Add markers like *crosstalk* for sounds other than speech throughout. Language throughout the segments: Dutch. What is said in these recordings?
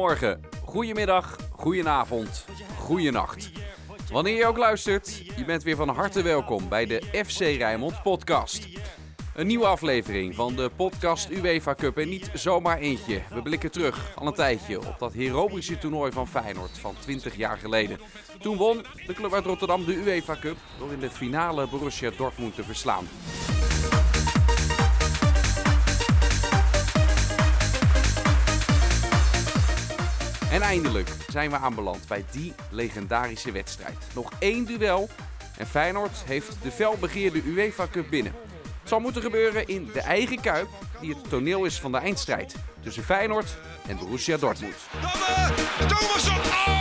Goedemorgen, goedemiddag, goedenavond, goedenacht. Wanneer je ook luistert, je bent weer van harte welkom bij de FC Rijnmond podcast. Een nieuwe aflevering van de podcast UEFA Cup en niet zomaar eentje. We blikken terug al een tijdje op dat heroïsche toernooi van Feyenoord van 20 jaar geleden. Toen won de club uit Rotterdam de UEFA Cup door in de finale Borussia Dortmund te verslaan. En eindelijk zijn we aanbeland bij die legendarische wedstrijd. Nog één duel en Feyenoord heeft de felbegeerde UEFA Cup binnen. Het zal moeten gebeuren in de eigen Kuip, die het toneel is van de eindstrijd tussen Feyenoord en Borussia Dortmund. Thomasson, oh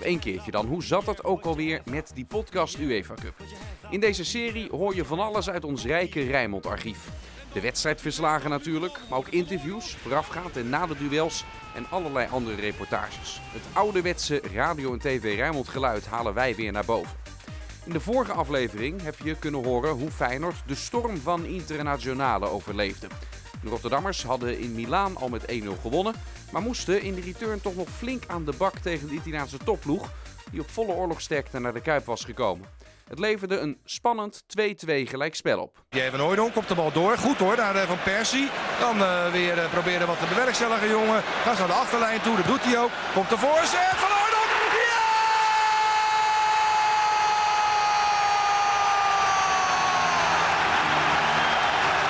Nog één keertje dan, hoe zat het ook alweer met die podcast UEFA Cup? In deze serie hoor je van alles uit ons rijke Rijnmond archief. De wedstrijdverslagen natuurlijk, maar ook interviews, voorafgaand en na de duels en allerlei andere reportages. Het ouderwetse radio en tv Rijnmond geluid halen wij weer naar boven. In de vorige aflevering heb je kunnen horen hoe Feyenoord de storm van Internationale overleefde. De Rotterdammers hadden in Milaan al met 1-0 gewonnen, maar moesten in de return toch nog flink aan de bak tegen de Italiaanse topploeg, die op volle oorlogsterkte naar de Kuip was gekomen. Het leverde een spannend 2-2 gelijkspel op. Jij van Hooydonk komt de bal door. Goed hoor, naar eh, Van Persie. Dan eh, weer eh, proberen wat te bewerkstelligen, jongen. Gaat de achterlijn toe, dat doet hij ook. Komt de voorzet Hooydonk. Ja!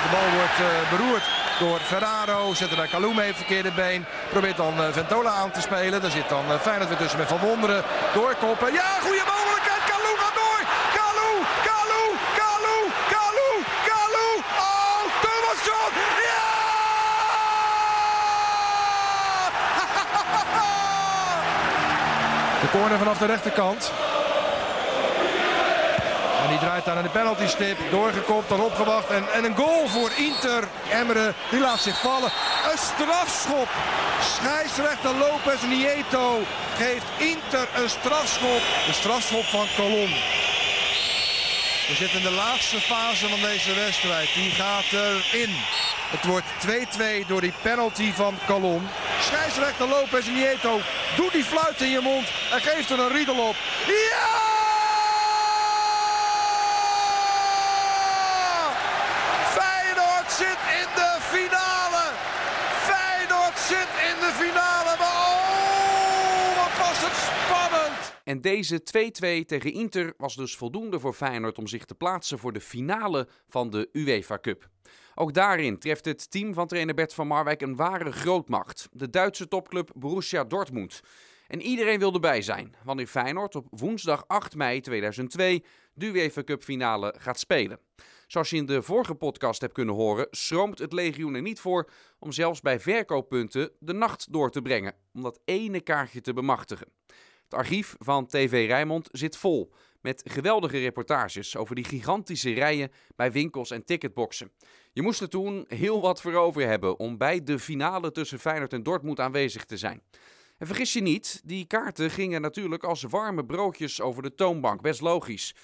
De bal wordt eh, beroerd door Ferraro. Zet bij Kalou mee verkeerde been. Probeert dan eh, Ventola aan te spelen. Daar zit dan eh, Feyenoord weer tussen met Van Wonderen. Doorkoppen. Ja, goede mogelijkheid. Kalou gaat door. Kalou, Kalou, Kalou, Kalou, Kalou. Oh, Thomasson. Ja! *laughs* De corner vanaf de rechterkant. Draait daar naar de penaltystip. Doorgekopt, dan opgewacht. En, en een goal voor Inter. Emre, die laat zich vallen. Een strafschop. Scheidsrechter Lopez Nieto geeft Inter een strafschop. De strafschop van Colom. We zitten in de laatste fase van deze wedstrijd. Die gaat erin. Het wordt 2-2 door die penalty van Colom. Scheidsrechter Lopez Nieto doet die fluit in je mond en geeft er een riedel op. Ja! Feyenoord zit in de finale. Feyenoord zit in de finale. Maar oh, wat was het spannend. Deze 2-2 tegen Inter was dus voldoende voor Feyenoord om zich te plaatsen voor de finale van de UEFA Cup. Ook daarin treft het team van trainer Bert van Marwijk een ware grootmacht. De Duitse topclub Borussia Dortmund. En iedereen wil erbij zijn, wanneer Feyenoord op woensdag 8 mei 2002 de UEFA Cup finale gaat spelen. Zoals je in de vorige podcast hebt kunnen horen, stroomt het legioen er niet voor om zelfs bij verkooppunten de nacht door te brengen, om dat ene kaartje te bemachtigen. Het archief van TV Rijnmond zit vol met geweldige reportages over die gigantische rijen bij winkels en ticketboxen. Je moest er toen heel wat voor over hebben om bij de finale tussen Feyenoord en Dortmund aanwezig te zijn. En vergis je niet, die kaarten gingen natuurlijk als warme broodjes over de toonbank, best logisch.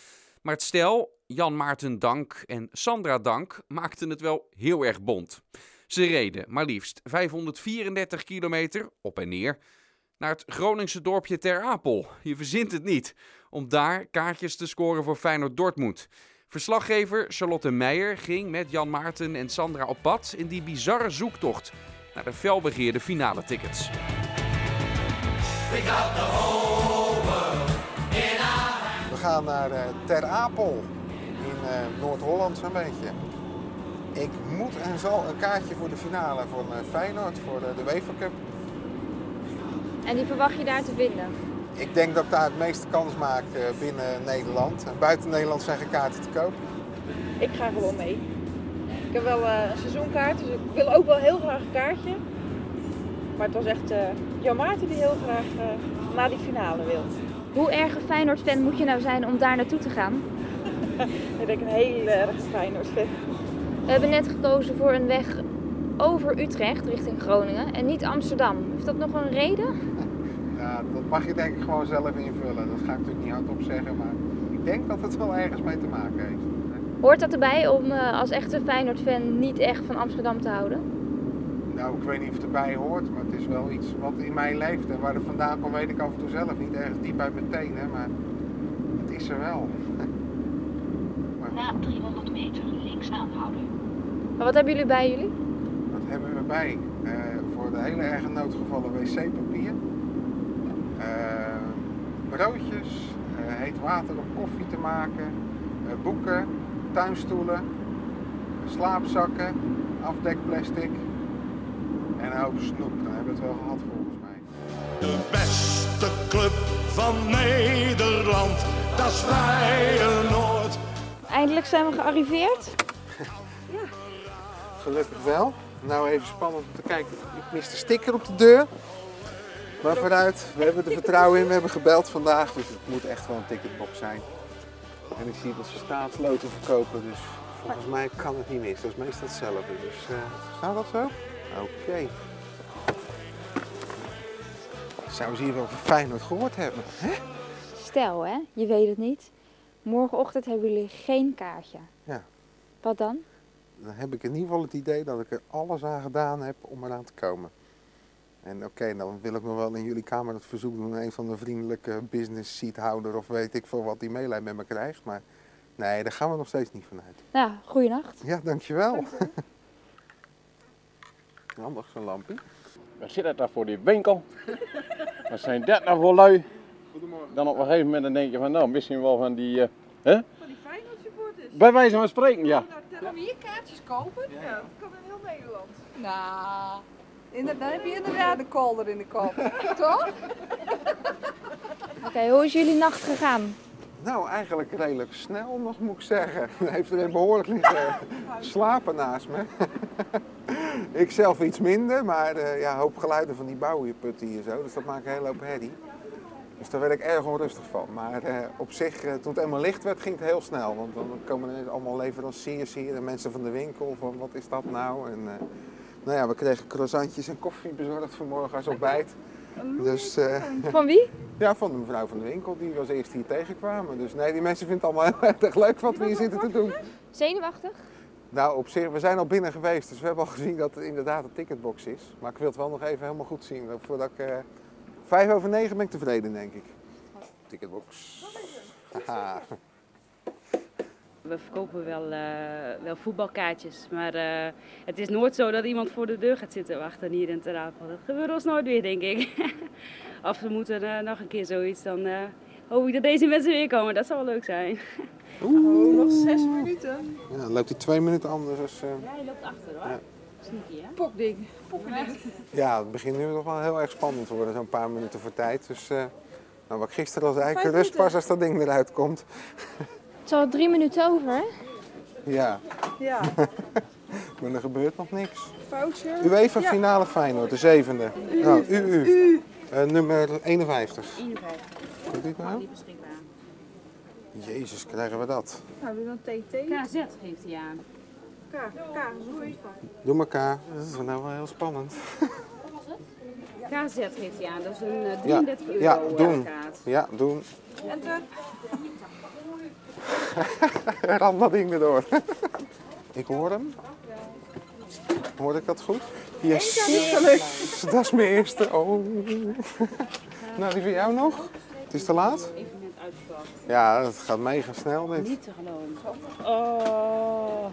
Maar het stel, Jan Maarten Dank en Sandra Dank, maakten het wel heel erg bont. Ze reden maar liefst 534 kilometer op en neer naar het Groningse dorpje Ter Apel. Je verzint het niet. Om daar kaartjes te scoren voor Feyenoord Dortmund. Verslaggever Charlotte Meijer ging met Jan Maarten en Sandra op pad in die bizarre zoektocht naar de felbegeerde finale tickets. We gaan naar eh, Ter Apel in eh, Noord-Holland zo'n beetje. Ik moet en zal een kaartje voor de finale van eh, Feyenoord voor de UEFA Cup. En die verwacht je daar te vinden. Ik denk dat ik daar het meeste kans maak eh, binnen Nederland. En buiten Nederland zijn geen kaarten te koop. Ik ga gewoon mee. Ik heb wel eh, een seizoenkaart, dus ik wil ook wel heel graag een kaartje. Maar het was echt eh Jan Maarten die heel graag eh, naar die finale wil. Hoe erg een Feyenoord-fan moet je nou zijn om daar naartoe te gaan? *laughs* Ik denk een hele erg Feyenoord fan. We hebben net gekozen voor een weg over Utrecht richting Groningen en niet Amsterdam. Heeft dat nog een reden? Ja, dat mag je denk ik gewoon zelf invullen. Dat ga ik natuurlijk niet hardop zeggen, maar ik denk dat het wel ergens mee te maken heeft. Hoort dat erbij om eh, als echte Feyenoord-fan niet echt van Amsterdam te houden? Nou, ik weet niet of het erbij hoort, maar het is wel iets wat in mij leeft. En waar het vandaan komt weet ik af en toe zelf niet ergens diep uit mijn tenen, maar het is er wel. Na 300 meter links aanhouden. Maar wat hebben jullie bij jullie? Bij? Eh, voor de hele erge noodgevallen wc-papier. Eh, broodjes, eh, heet water om koffie te maken, eh, boeken, tuinstoelen, slaapzakken, afdekplastic en een hoop snoep. Dan hebben we het wel gehad volgens mij. De beste club van Nederland, dat is Feyenoord. Eindelijk zijn we gearriveerd. *laughs* Gelukkig wel. Nou even spannend om te kijken. Ik mis de sticker op de deur. Maar vooruit, we hebben er vertrouwen in. We hebben gebeld vandaag, dus het moet echt wel een ticketbox zijn. En ik zie dat ze staatsloten verkopen, dus volgens mij kan het niet mis. Dat is meestal hetzelfde. Dus uh, zou dat zo? Oké. Zou ze hier wel Feyenoord gehoord hebben? Hè? Stel hè, je weet het niet. Morgenochtend hebben jullie geen kaartje. Ja. Wat dan? Dan heb ik in ieder geval het idee dat ik er alles aan gedaan heb om eraan te komen. En oké, dan wil ik nog wel in jullie kamer het verzoek doen aan een van de vriendelijke business seathouder of weet ik veel wat die meelijn met me krijgt. Maar nee, daar gaan we nog steeds niet vanuit. Nou, goeienacht. Ja, dankjewel. *laughs* Handig zo'n lampje. Wat zit dat daar voor die winkel? *laughs* Wat zijn dat nou voor lui? Dan op een gegeven moment dan denk je van nou, misschien wel van die, eh, hè? Van die Feyenoord supporters. Bij wijze van spreken, ja. We hier kaartjes kopen? Ja, dat kan in heel Nederland. Nou, dan heb je inderdaad de kolder in de kop. *laughs* Toch? Oké, hoe is jullie nacht gegaan? Nou, eigenlijk redelijk snel nog moet ik zeggen. *laughs* Hij heeft er behoorlijk liggen *laughs* slapen naast me. ik zelf iets minder, maar eh, ja, een hoop geluiden van die bouwputten hier zo. Dus dat maakt een hele hoop herrie. Dus daar werd ik erg onrustig van. Maar eh, op zich, eh, toen het helemaal licht werd, ging het heel snel. Want dan komen er allemaal leveranciers hier en mensen van de winkel. Van wat is dat nou? En, eh, nou ja, we kregen croissantjes en koffie bezorgd vanmorgen als ontbijt. Dus Van wie? *laughs* ja, van de mevrouw van de winkel, die was eerst hier tegenkwamen. Dus nee, die mensen vinden het allemaal *laughs* heel erg leuk wat we hier zitten te doen. Zenuwachtig? Nou, op zich, we zijn al binnen geweest, dus we hebben al gezien dat het inderdaad een ticketbox is. Maar ik wil het wel nog even helemaal goed zien. Voordat ik, vijf over negen ben ik tevreden, denk ik. Ticketbox. Haha. We verkopen wel, eh, wel voetbalkaartjes, maar eh, het is nooit zo dat iemand voor de deur gaat zitten wachten hier in Ter Apel. Dat gebeurt ons nooit weer, denk ik. *laughs* of we moeten eh, nog een keer zoiets, dan eh, hoop ik dat deze mensen weer komen. Dat zou wel leuk zijn. Oh, nog zes minuten. Ja, dan loopt hij twee minuten anders. Dus, eh, Jij loopt achter hoor. Ja. Sneaky hè? Popding. Poppending. ja, het begint nu nog wel heel erg spannend te worden, zo'n paar minuten voor tijd. Dus, eh, nou, wat gisteren al zei, ik Vijf rust pas als dat ding eruit komt. Het is al drie minuten over, hè? Ja, Ja, *laughs* maar er gebeurt nog niks. voucher. UEFA Ja. finale Feyenoord, de zevende. Nou, UU. Eh, nummer 51. 51, Komt dit nou? niet beschikbaar. Jezus, krijgen we dat. Nou, doe dan TT. KZ geeft hij aan. K, K, heet? Doe elkaar. Dat is nou wel heel spannend. KZ geeft hij aan, dat is een eh, Ja, 33 euro ja, eh, doen. kaart. Ja, doen. Enter. *laughs* Ram dat ding erdoor. *laughs* ik hoor hem. Hoorde ik dat goed? Yes. *laughs* Dat is mijn eerste. Oh. nou, die van jou nog? Het is te laat? Even net. Ja, dat gaat mega snel dit. Niet te geloven. Oh.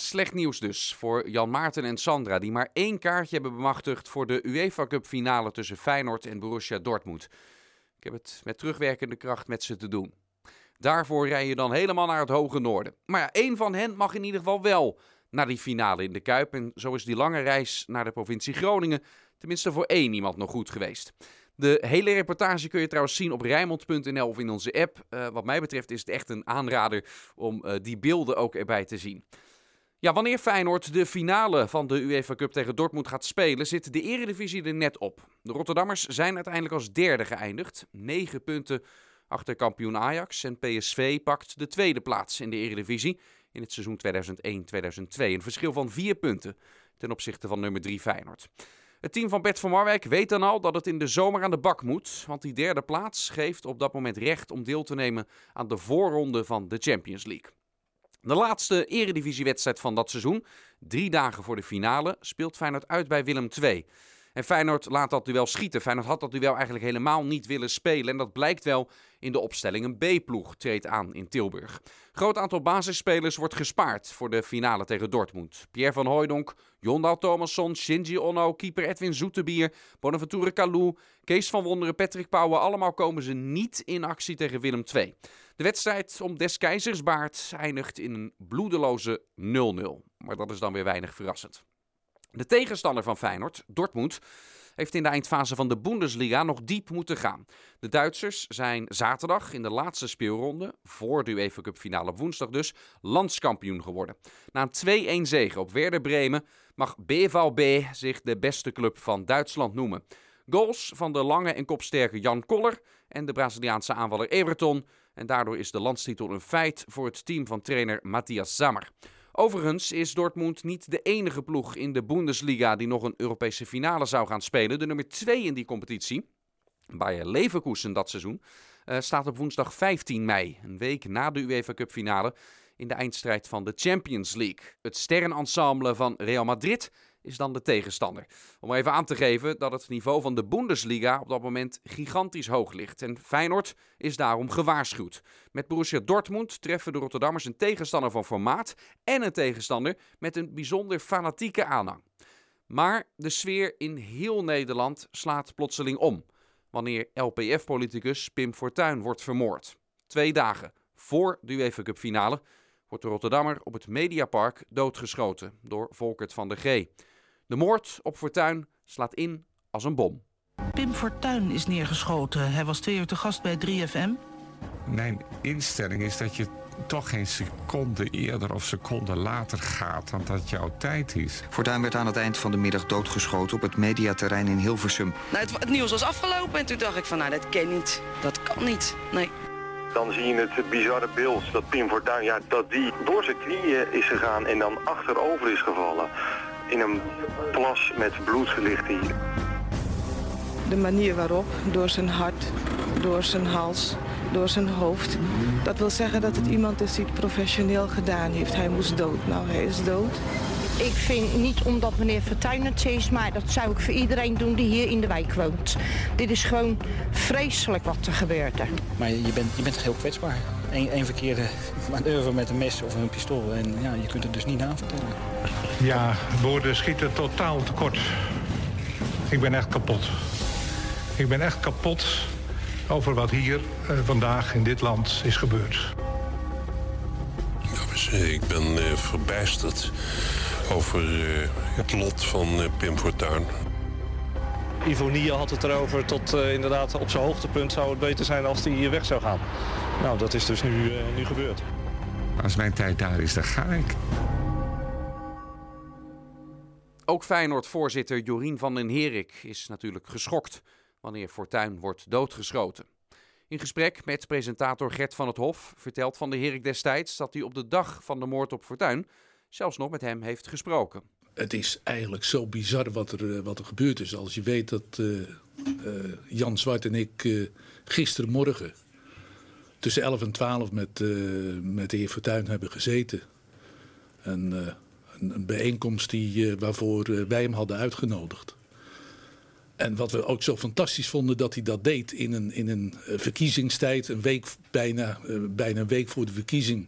Slecht nieuws dus voor Jan Maarten en Sandra, die maar één kaartje hebben bemachtigd voor de UEFA Cup finale tussen Feyenoord en Borussia Dortmund. Ik heb het met terugwerkende kracht met ze te doen. Daarvoor rij je dan helemaal naar het hoge noorden. Maar ja, één van hen mag in ieder geval wel naar die finale in de Kuip. En zo is die lange reis naar de provincie Groningen tenminste voor één iemand nog goed geweest. De hele reportage kun je trouwens zien op Rijnmond.nl of in onze app. Eh, wat mij betreft is het echt een aanrader om eh, die beelden ook erbij te zien. Ja, wanneer Feyenoord de finale van de UEFA Cup tegen Dortmund gaat spelen, zit de Eredivisie er net op. De Rotterdammers zijn uiteindelijk als derde geëindigd. 9 punten achter kampioen Ajax en PSV pakt de tweede plaats in de Eredivisie in het seizoen 2001-2002. Een verschil van 4 punten ten opzichte van nummer 3 Feyenoord. Het team van Bert van Marwijk weet dan al dat het in de zomer aan de bak moet. Want die derde plaats geeft op dat moment recht om deel te nemen aan de voorronde van de Champions League. De laatste eredivisiewedstrijd van dat seizoen, drie dagen voor de finale, speelt Feyenoord uit bij Willem II. En Feyenoord laat dat duel schieten. Feyenoord had dat duel eigenlijk helemaal niet willen spelen. En dat blijkt wel in de opstelling. Een B-ploeg treedt aan in Tilburg. Groot aantal basisspelers wordt gespaard voor de finale tegen Dortmund. Pierre van Hooijdonk, Jondal Thomasson, Shinji Onno, keeper Edwin Zoetebier, Bonaventure Kalou, Kees van Wonderen, Patrick Pauwen. Allemaal komen ze niet in actie tegen Willem II. De wedstrijd om des keizers baard eindigt in een bloedeloze 0-0. Maar dat is dan weer weinig verrassend. De tegenstander van Feyenoord, Dortmund, heeft in de eindfase van de Bundesliga nog diep moeten gaan. De Duitsers zijn zaterdag in de laatste speelronde, voor de UEFA Cup finale op woensdag dus, landskampioen geworden. Na een 2-1 zege op Werder Bremen mag BVB zich de beste club van Duitsland noemen. Goals van de lange en kopsterke Jan Koller en de Braziliaanse aanvaller Everton. En daardoor is de landstitel een feit voor het team van trainer Matthias Zammer. Overigens is Dortmund niet de enige ploeg in de Bundesliga die nog een Europese finale zou gaan spelen. De nummer 2 in die competitie, Bayer Leverkusen dat seizoen, uh, staat op woensdag 15 mei, een week na de UEFA Cup finale, in de eindstrijd van de Champions League. Het sterrenensemble van Real Madrid is dan de tegenstander. Om even aan te geven dat het niveau van de Bundesliga op dat moment gigantisch hoog ligt. En Feyenoord is daarom gewaarschuwd. Met Borussia Dortmund treffen de Rotterdammers een tegenstander van formaat en een tegenstander met een bijzonder fanatieke aanhang. Maar de sfeer in heel Nederland slaat plotseling om wanneer LPF-politicus Pim Fortuyn wordt vermoord. Twee dagen voor de UEFA Cup finale wordt de Rotterdammer op het Mediapark doodgeschoten door Volkert van der G. De moord op Fortuyn slaat in als een bom. Pim Fortuyn is neergeschoten. Hij was twee uur te gast bij 3FM. Mijn instelling is dat je toch geen seconde eerder of seconde later gaat dan dat jouw tijd is. Fortuyn werd aan het eind van de middag doodgeschoten op het mediaterrein in Hilversum. Nou, het, het nieuws was afgelopen en toen dacht ik van nou, dat kan niet. Dat kan niet. Nee. Dan zie je het bizarre beeld dat Pim Fortuyn, ja, dat die door zijn knieën is gegaan en dan achterover is gevallen. In een plas met bloed ligt hij. De manier waarop, door zijn hart, door zijn hals, door zijn hoofd. Dat wil zeggen dat het iemand is die het professioneel gedaan heeft. Hij moest dood. Nou, hij is dood. Ik vind niet omdat meneer Fortuyn het is, maar dat zou ik voor iedereen doen die hier in de wijk woont. Dit is gewoon vreselijk wat er gebeurde. Maar je bent, je bent heel kwetsbaar. Eén, één verkeerde *laughs* manoeuvre met een mes of een pistool en ja, je kunt het dus niet navertellen. Ja, woorden schieten totaal tekort. Ik ben echt kapot. Ik ben echt kapot over wat hier uh, vandaag in dit land is gebeurd. Ik ben uh, verbijsterd over uh, het lot van Pim Fortuyn. Ivonie had het erover tot inderdaad op zijn hoogtepunt zou het beter zijn als hij hier weg zou gaan. Nou, dat is dus nu, nu gebeurd. Als mijn tijd daar is, dan ga ik. Ook Feyenoord-voorzitter Jorien van den Herik is natuurlijk geschokt wanneer Fortuyn wordt doodgeschoten. In gesprek met presentator Gert van het Hof vertelt Van der Herik destijds dat hij op de dag van de moord op Fortuyn zelfs nog met hem heeft gesproken. Het is eigenlijk zo bizar wat er, wat er gebeurd is. Als je weet dat uh, uh, Jan Zwart en ik gistermorgen tussen 11 en 12 met, met de heer Fortuyn hebben gezeten. En, een, een, bijeenkomst die, waarvoor wij hem hadden uitgenodigd. En wat we ook zo fantastisch vonden dat hij dat deed in een, in een verkiezingstijd, een week, bijna, bijna een week voor de verkiezing.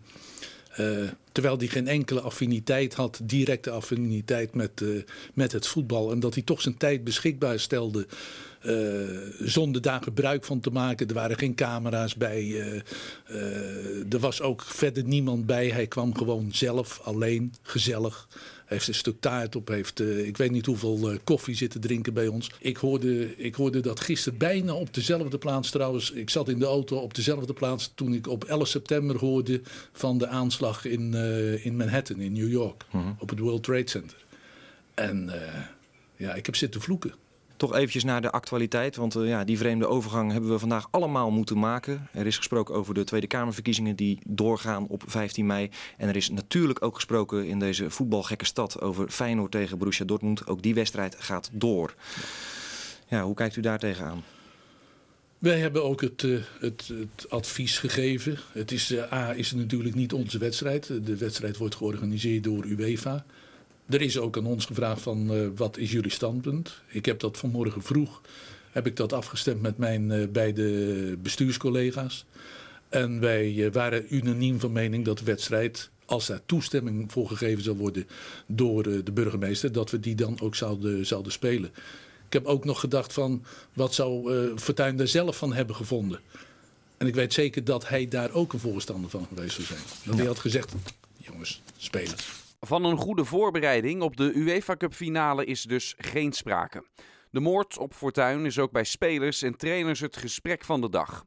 Uh, terwijl hij geen enkele affiniteit had, directe affiniteit met, uh, met het voetbal. En dat hij toch zijn tijd beschikbaar stelde zonder daar gebruik van te maken. Er waren geen camera's bij. er was ook verder niemand bij. Hij kwam gewoon zelf, alleen, gezellig heeft een stuk taart op, heeft uh, ik weet niet hoeveel uh, koffie zitten drinken bij ons. Ik hoorde, ik hoorde dat gisteren bijna op dezelfde plaats trouwens. Ik zat in de auto op dezelfde plaats toen ik op 11 september hoorde van de aanslag in, uh, in Manhattan, in New York, mm -hmm. op het World Trade Center. En ja, ik heb zitten vloeken. Toch eventjes naar de actualiteit, want uh, ja, die vreemde overgang hebben we vandaag allemaal moeten maken. Er is gesproken over de Tweede Kamerverkiezingen die doorgaan op 15 mei. En er is natuurlijk ook gesproken in deze voetbalgekke stad over Feyenoord tegen Borussia Dortmund. Ook die wedstrijd gaat door. Ja, hoe kijkt u daar tegenaan? Wij hebben ook het, uh, het, het, advies gegeven. Het is, uh, A, is natuurlijk niet onze wedstrijd. De wedstrijd wordt georganiseerd door UEFA. Er is ook aan ons gevraagd van uh, wat is jullie standpunt. Ik heb dat vanmorgen vroeg heb ik dat afgestemd met mijn beide bestuurscollega's. En wij waren unaniem van mening dat de wedstrijd, als daar toestemming voor gegeven zou worden door de burgemeester, dat we die dan ook zouden, zouden spelen. Ik heb ook nog gedacht van wat zou Fortuyn daar zelf van hebben gevonden. En ik weet zeker dat hij daar ook een voorstander van geweest zou zijn. Dat hij had gezegd, jongens, spelen. Van een goede voorbereiding op de UEFA Cup finale is dus geen sprake. De moord op Fortuyn is ook bij spelers en trainers het gesprek van de dag.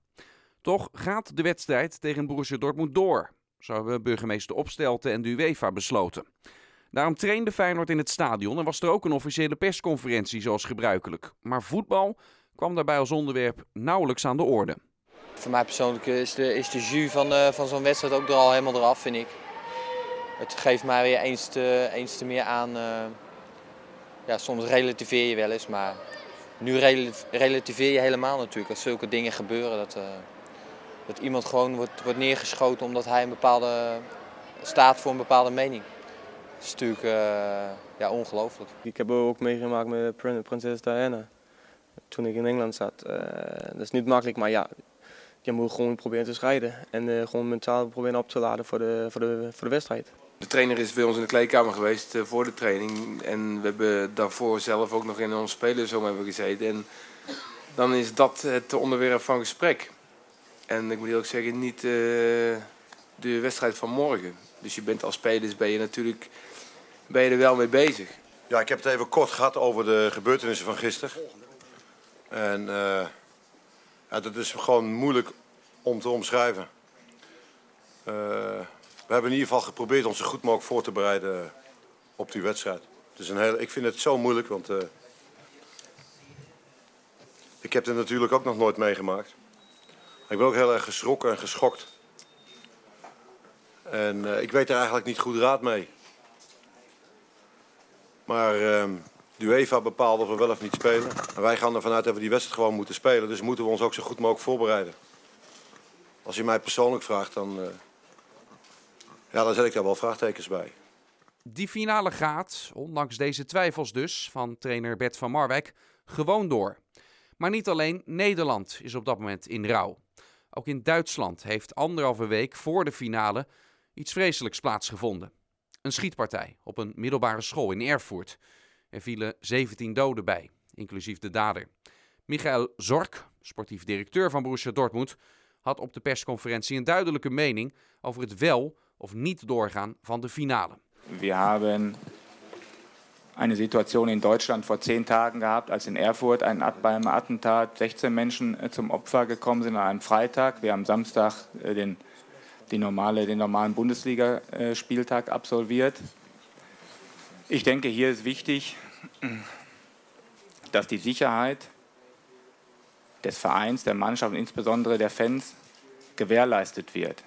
Toch gaat de wedstrijd tegen Borussia Dortmund door. Zo hebben burgemeester Opstelten en de UEFA besloten. Daarom trainde Feyenoord in het stadion en was er ook een officiële persconferentie zoals gebruikelijk. Maar voetbal kwam daarbij als onderwerp nauwelijks aan de orde. Voor mij persoonlijk is de, is jus van, uh, van zo'n wedstrijd ook er al helemaal eraf, vind ik. Het geeft mij weer eens te, eens te meer aan. Uh, ja, soms relativeer je wel eens, maar nu relativeer je helemaal natuurlijk. Als zulke dingen gebeuren, dat, uh, dat iemand gewoon wordt, wordt neergeschoten omdat hij een bepaalde staat voor een bepaalde mening. Dat is natuurlijk uh, ja, ongelooflijk. Ik heb ook meegemaakt met prinses Diana toen ik in Engeland zat. Dat is niet makkelijk, maar ja, je moet gewoon proberen te scheiden. En uh, gewoon mentaal proberen op te laden voor de, voor, de, voor de wedstrijd. De trainer is bij ons in de kleedkamer geweest voor de training. En we hebben daarvoor zelf ook nog in ons spelersom hebben gezeten. En dan is dat het onderwerp van gesprek. En ik moet eerlijk zeggen, niet de wedstrijd van morgen. Dus je bent als spelers ben je natuurlijk ben je er wel mee bezig. Ja, ik heb het even kort gehad over de gebeurtenissen van gisteren. En uh, ja, dat is gewoon moeilijk om te omschrijven. Uh, we hebben in ieder geval geprobeerd ons zo goed mogelijk voor te bereiden op die wedstrijd. Het is een heel, ik vind het zo moeilijk, want uh, ik heb het natuurlijk ook nog nooit meegemaakt. Ik ben ook heel erg geschrokken en geschokt. En uh, ik weet er eigenlijk niet goed raad mee. Maar uh, de UEFA bepaalt of we wel of niet spelen. En wij gaan ervan uit dat we die wedstrijd gewoon moeten spelen. Dus moeten we ons ook zo goed mogelijk voorbereiden. Als je mij persoonlijk vraagt, dan, uh, ja, dan zet ik daar wel vraagtekens bij. Die finale gaat, ondanks deze twijfels dus, van trainer Bert van Marwijk, gewoon door. Maar niet alleen Nederland is op dat moment in rouw. Ook in Duitsland heeft anderhalve week voor de finale iets vreselijks plaatsgevonden. Een schietpartij op een middelbare school in Erfurt. Er vielen 17 doden bij, inclusief de dader. Michael Zork, sportief directeur van Borussia Dortmund, had op de persconferentie een duidelijke mening over het wel of niet doorgaan van de finale. We hebben eine Situation in Deutschland vor zehn Tagen gehabt, als in Erfurt ein, bei Attentat 16 Menschen zum Opfer gekommen sind an einem Freitag. Wir haben Samstag äh, den normale, den normalen Bundesligaspieltag absolviert. Ich denke, hier ist wichtig, dass die Sicherheit des Vereins, der Mannschaft und insbesondere der Fans gewährleistet wird.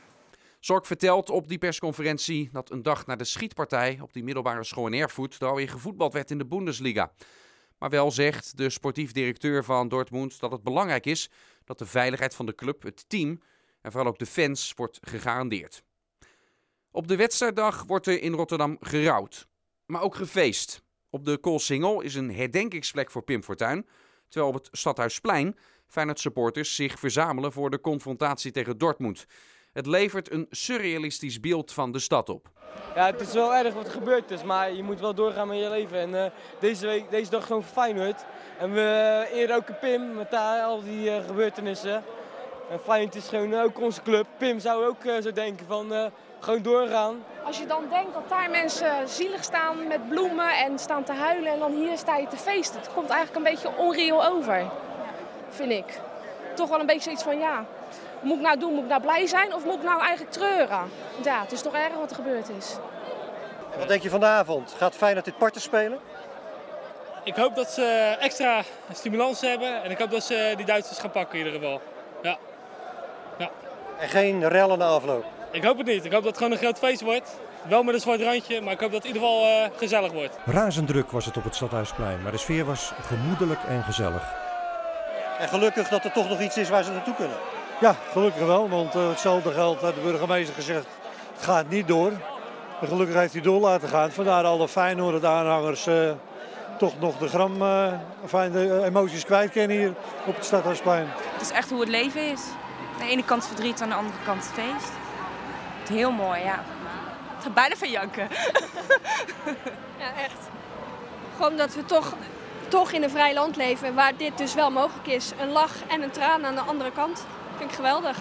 Zork vertelt op die persconferentie dat een dag na de schietpartij op die middelbare school in Erfurt er alweer gevoetbald werd in de Bundesliga. Maar wel zegt de sportief directeur van Dortmund dat het belangrijk is dat de veiligheid van de club, het team, en vooral ook de fans wordt gegarandeerd. Op de wedstrijddag wordt er in Rotterdam gerouwd, maar ook gefeest. Op de Koolsingel is een herdenkingsplek voor Pim Fortuyn, terwijl op het Stadhuisplein Feyenoord supporters zich verzamelen voor de confrontatie tegen Dortmund. Het levert een surrealistisch beeld van de stad op. Ja, het is wel erg wat er gebeurd is, maar je moet wel doorgaan met je leven. En uh, deze, week, deze dag gewoon Feyenoord. En we eren ook Pim met daar, al die gebeurtenissen. En Feyenoord is gewoon ook onze club. Pim zou ook uh, zo denken van uh, gewoon doorgaan. Als je dan denkt dat daar mensen zielig staan met bloemen en staan te huilen en dan hier sta je te feesten. Het komt eigenlijk een beetje onreëel over, vind ik. Toch wel een beetje zoiets van ja, moet ik nou doen, moet ik nou blij zijn of moet ik nou eigenlijk treuren? Ja, het is toch erg wat er gebeurd is. Wat denk je van de avond? Gaat Feyenoord dit parten spelen? Ik hoop dat ze extra stimulans hebben en ik hoop dat ze die Duitsers gaan pakken in ieder geval. En geen rellen na afloop? Ik hoop het niet. Ik hoop dat het gewoon een groot feest wordt. Wel met een zwart randje, maar ik hoop dat het in ieder geval uh, gezellig wordt. Razend druk was het op het Stadhuisplein, maar de sfeer was gemoedelijk en gezellig. En gelukkig dat er toch nog iets is waar ze naartoe kunnen. Ja, gelukkig wel, want uh, hetzelfde geldt, had de burgemeester gezegd, het gaat niet door. En gelukkig heeft hij door laten gaan. Vandaar alle Feyenoord aanhangers uh, toch nog de gram, uh, fijn, de emoties kwijt kennen hier op het Stadhuisplein. Het is echt hoe het leven is. Aan de ene kant verdriet, aan de andere kant feest. Het heel mooi, ja. Ik ga bijna van janken. *laughs* ja, echt. Gewoon dat we toch, toch in een vrij land leven waar dit dus wel mogelijk is. Een lach en een traan aan de andere kant. Vind ik geweldig.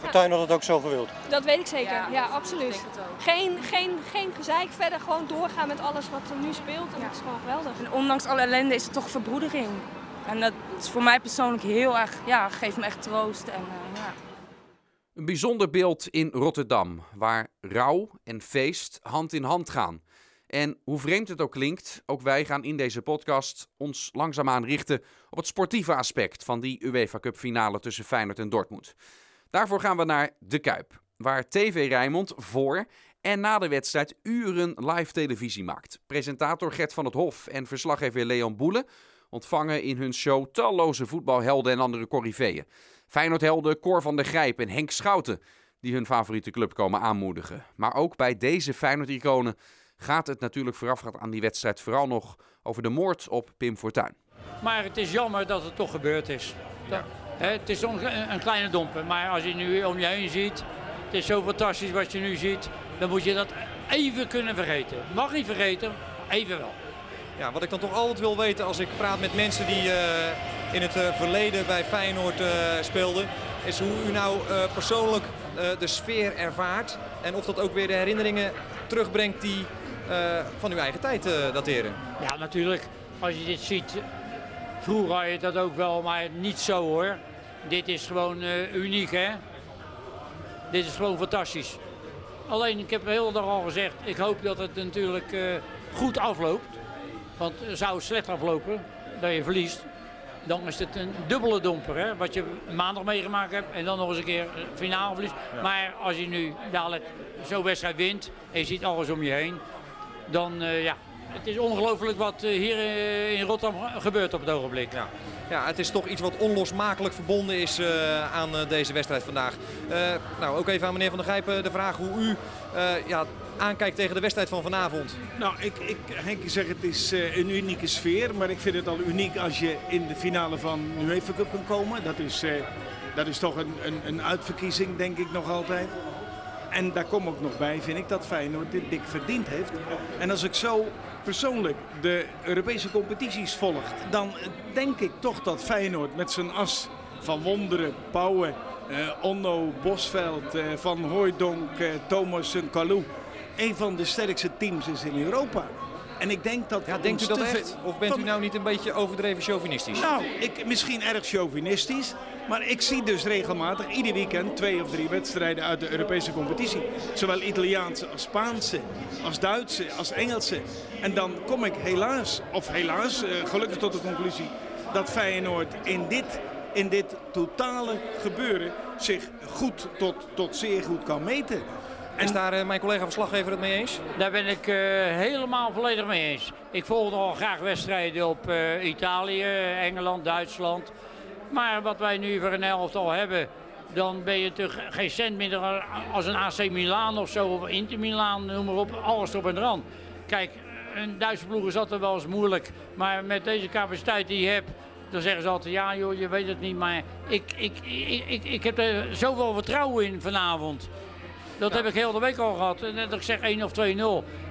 Fortuyn had het ook zo gewild. Dat weet ik zeker, ja, ja absoluut. Geen, geen, geen gezeik verder, gewoon doorgaan met alles wat er nu speelt. En dat is gewoon geweldig. En ondanks alle ellende is het toch verbroedering. En dat is voor mij persoonlijk heel erg, ja, geeft me echt troost. En, uh, ja. Een bijzonder beeld in Rotterdam, waar rouw en feest hand in hand gaan. En hoe vreemd het ook klinkt, ook wij gaan in deze podcast ons langzaamaan richten op het sportieve aspect van die UEFA Cup finale tussen Feyenoord en Dortmund. Daarvoor gaan we naar De Kuip, waar TV Rijnmond voor en na de wedstrijd uren live televisie maakt. Presentator Gert van het Hof en verslaggever Leon Boelen ontvangen in hun show talloze voetbalhelden en andere corriveeën. Feyenoordhelden Cor van der Grijp en Henk Schouten, die hun favoriete club komen aanmoedigen. Maar ook bij deze Feyenoord-iconen gaat het natuurlijk voorafgaand aan die wedstrijd vooral nog over de moord op Pim Fortuyn. Maar het is jammer dat het toch gebeurd is. Ja. Het is een, een kleine domper, maar als je nu om je heen ziet, het is zo fantastisch wat je nu ziet, dan moet je dat even kunnen vergeten. Mag niet vergeten, even wel. Ja, wat ik dan toch altijd wil weten als ik praat met mensen die uh, in het uh, verleden bij Feyenoord uh, speelden, is hoe u nou persoonlijk de sfeer ervaart en of dat ook weer de herinneringen terugbrengt die van uw eigen tijd dateren. Ja, natuurlijk. Als je dit ziet, vroeger had je dat ook wel, maar niet zo hoor. Dit is gewoon uniek, hè? Dit is gewoon fantastisch. Alleen, ik heb heel dag al gezegd, ik hoop dat het natuurlijk goed afloopt. Want zou het slecht aflopen, dat je verliest, dan is het een dubbele domper. Hè? Wat je maandag meegemaakt hebt en dan nog eens een keer finale verliest. Ja. Maar als je nu dadelijk zo'n wedstrijd wint en je ziet alles om je heen, dan uh, ja, het is ongelooflijk wat hier in Rotterdam gebeurt op het ogenblik. Ja. Ja, het is toch iets wat onlosmakelijk verbonden is uh, aan uh, deze wedstrijd vandaag. Uh, nou, ook even aan meneer Van der Grijpen de vraag hoe u ja, aankijkt tegen de wedstrijd van vanavond. Nou, ik, ik, Henk zegt het is een unieke sfeer. Maar ik vind het al uniek als je in de finale van de UEFA Cup kan komen. Dat is, dat is toch een, een, een uitverkiezing, denk ik nog altijd. En daar kom ook nog bij, vind ik, dat Feyenoord dit dik verdiend heeft. En als ik zo persoonlijk de Europese competities volgt, dan denk ik toch dat Feyenoord met zijn as van Wonderen, Pauwen, eh, Onno, Bosveld, eh, Van Hooijdonk, eh, Thomas en Kalou een van de sterkste teams is in Europa. En ik denk dat... Ja, denkt u dat echt? Of bent u nou niet een beetje overdreven chauvinistisch? Nou, ik, misschien erg chauvinistisch. Maar ik zie dus regelmatig ieder weekend twee of drie wedstrijden uit de Europese competitie. Zowel Italiaanse als Spaanse, als Duitse, als Engelse. En dan kom ik helaas, of helaas, uh, gelukkig tot de conclusie... dat Feyenoord in dit, in dit totale gebeuren zich goed tot, tot zeer goed kan meten. Is daar uh, mijn collega verslaggever het mee eens? Daar ben ik uh, helemaal volledig mee eens. Ik volg nogal graag wedstrijden op uh, Italië, Engeland, Duitsland. Maar wat wij nu voor een elftal hebben, dan ben je toch geen cent minder als een AC Milan of zo, of Inter Milan, noem maar op, alles op en eraan. Kijk, een Duitse ploeg is altijd wel eens moeilijk, maar met deze capaciteit die je hebt, dan zeggen ze altijd, ja joh, je weet het niet, maar ik, ik, ik, ik, ik heb er zoveel vertrouwen in vanavond. Dat heb ik heel de week al gehad. En ik zeg 1 of 2-0.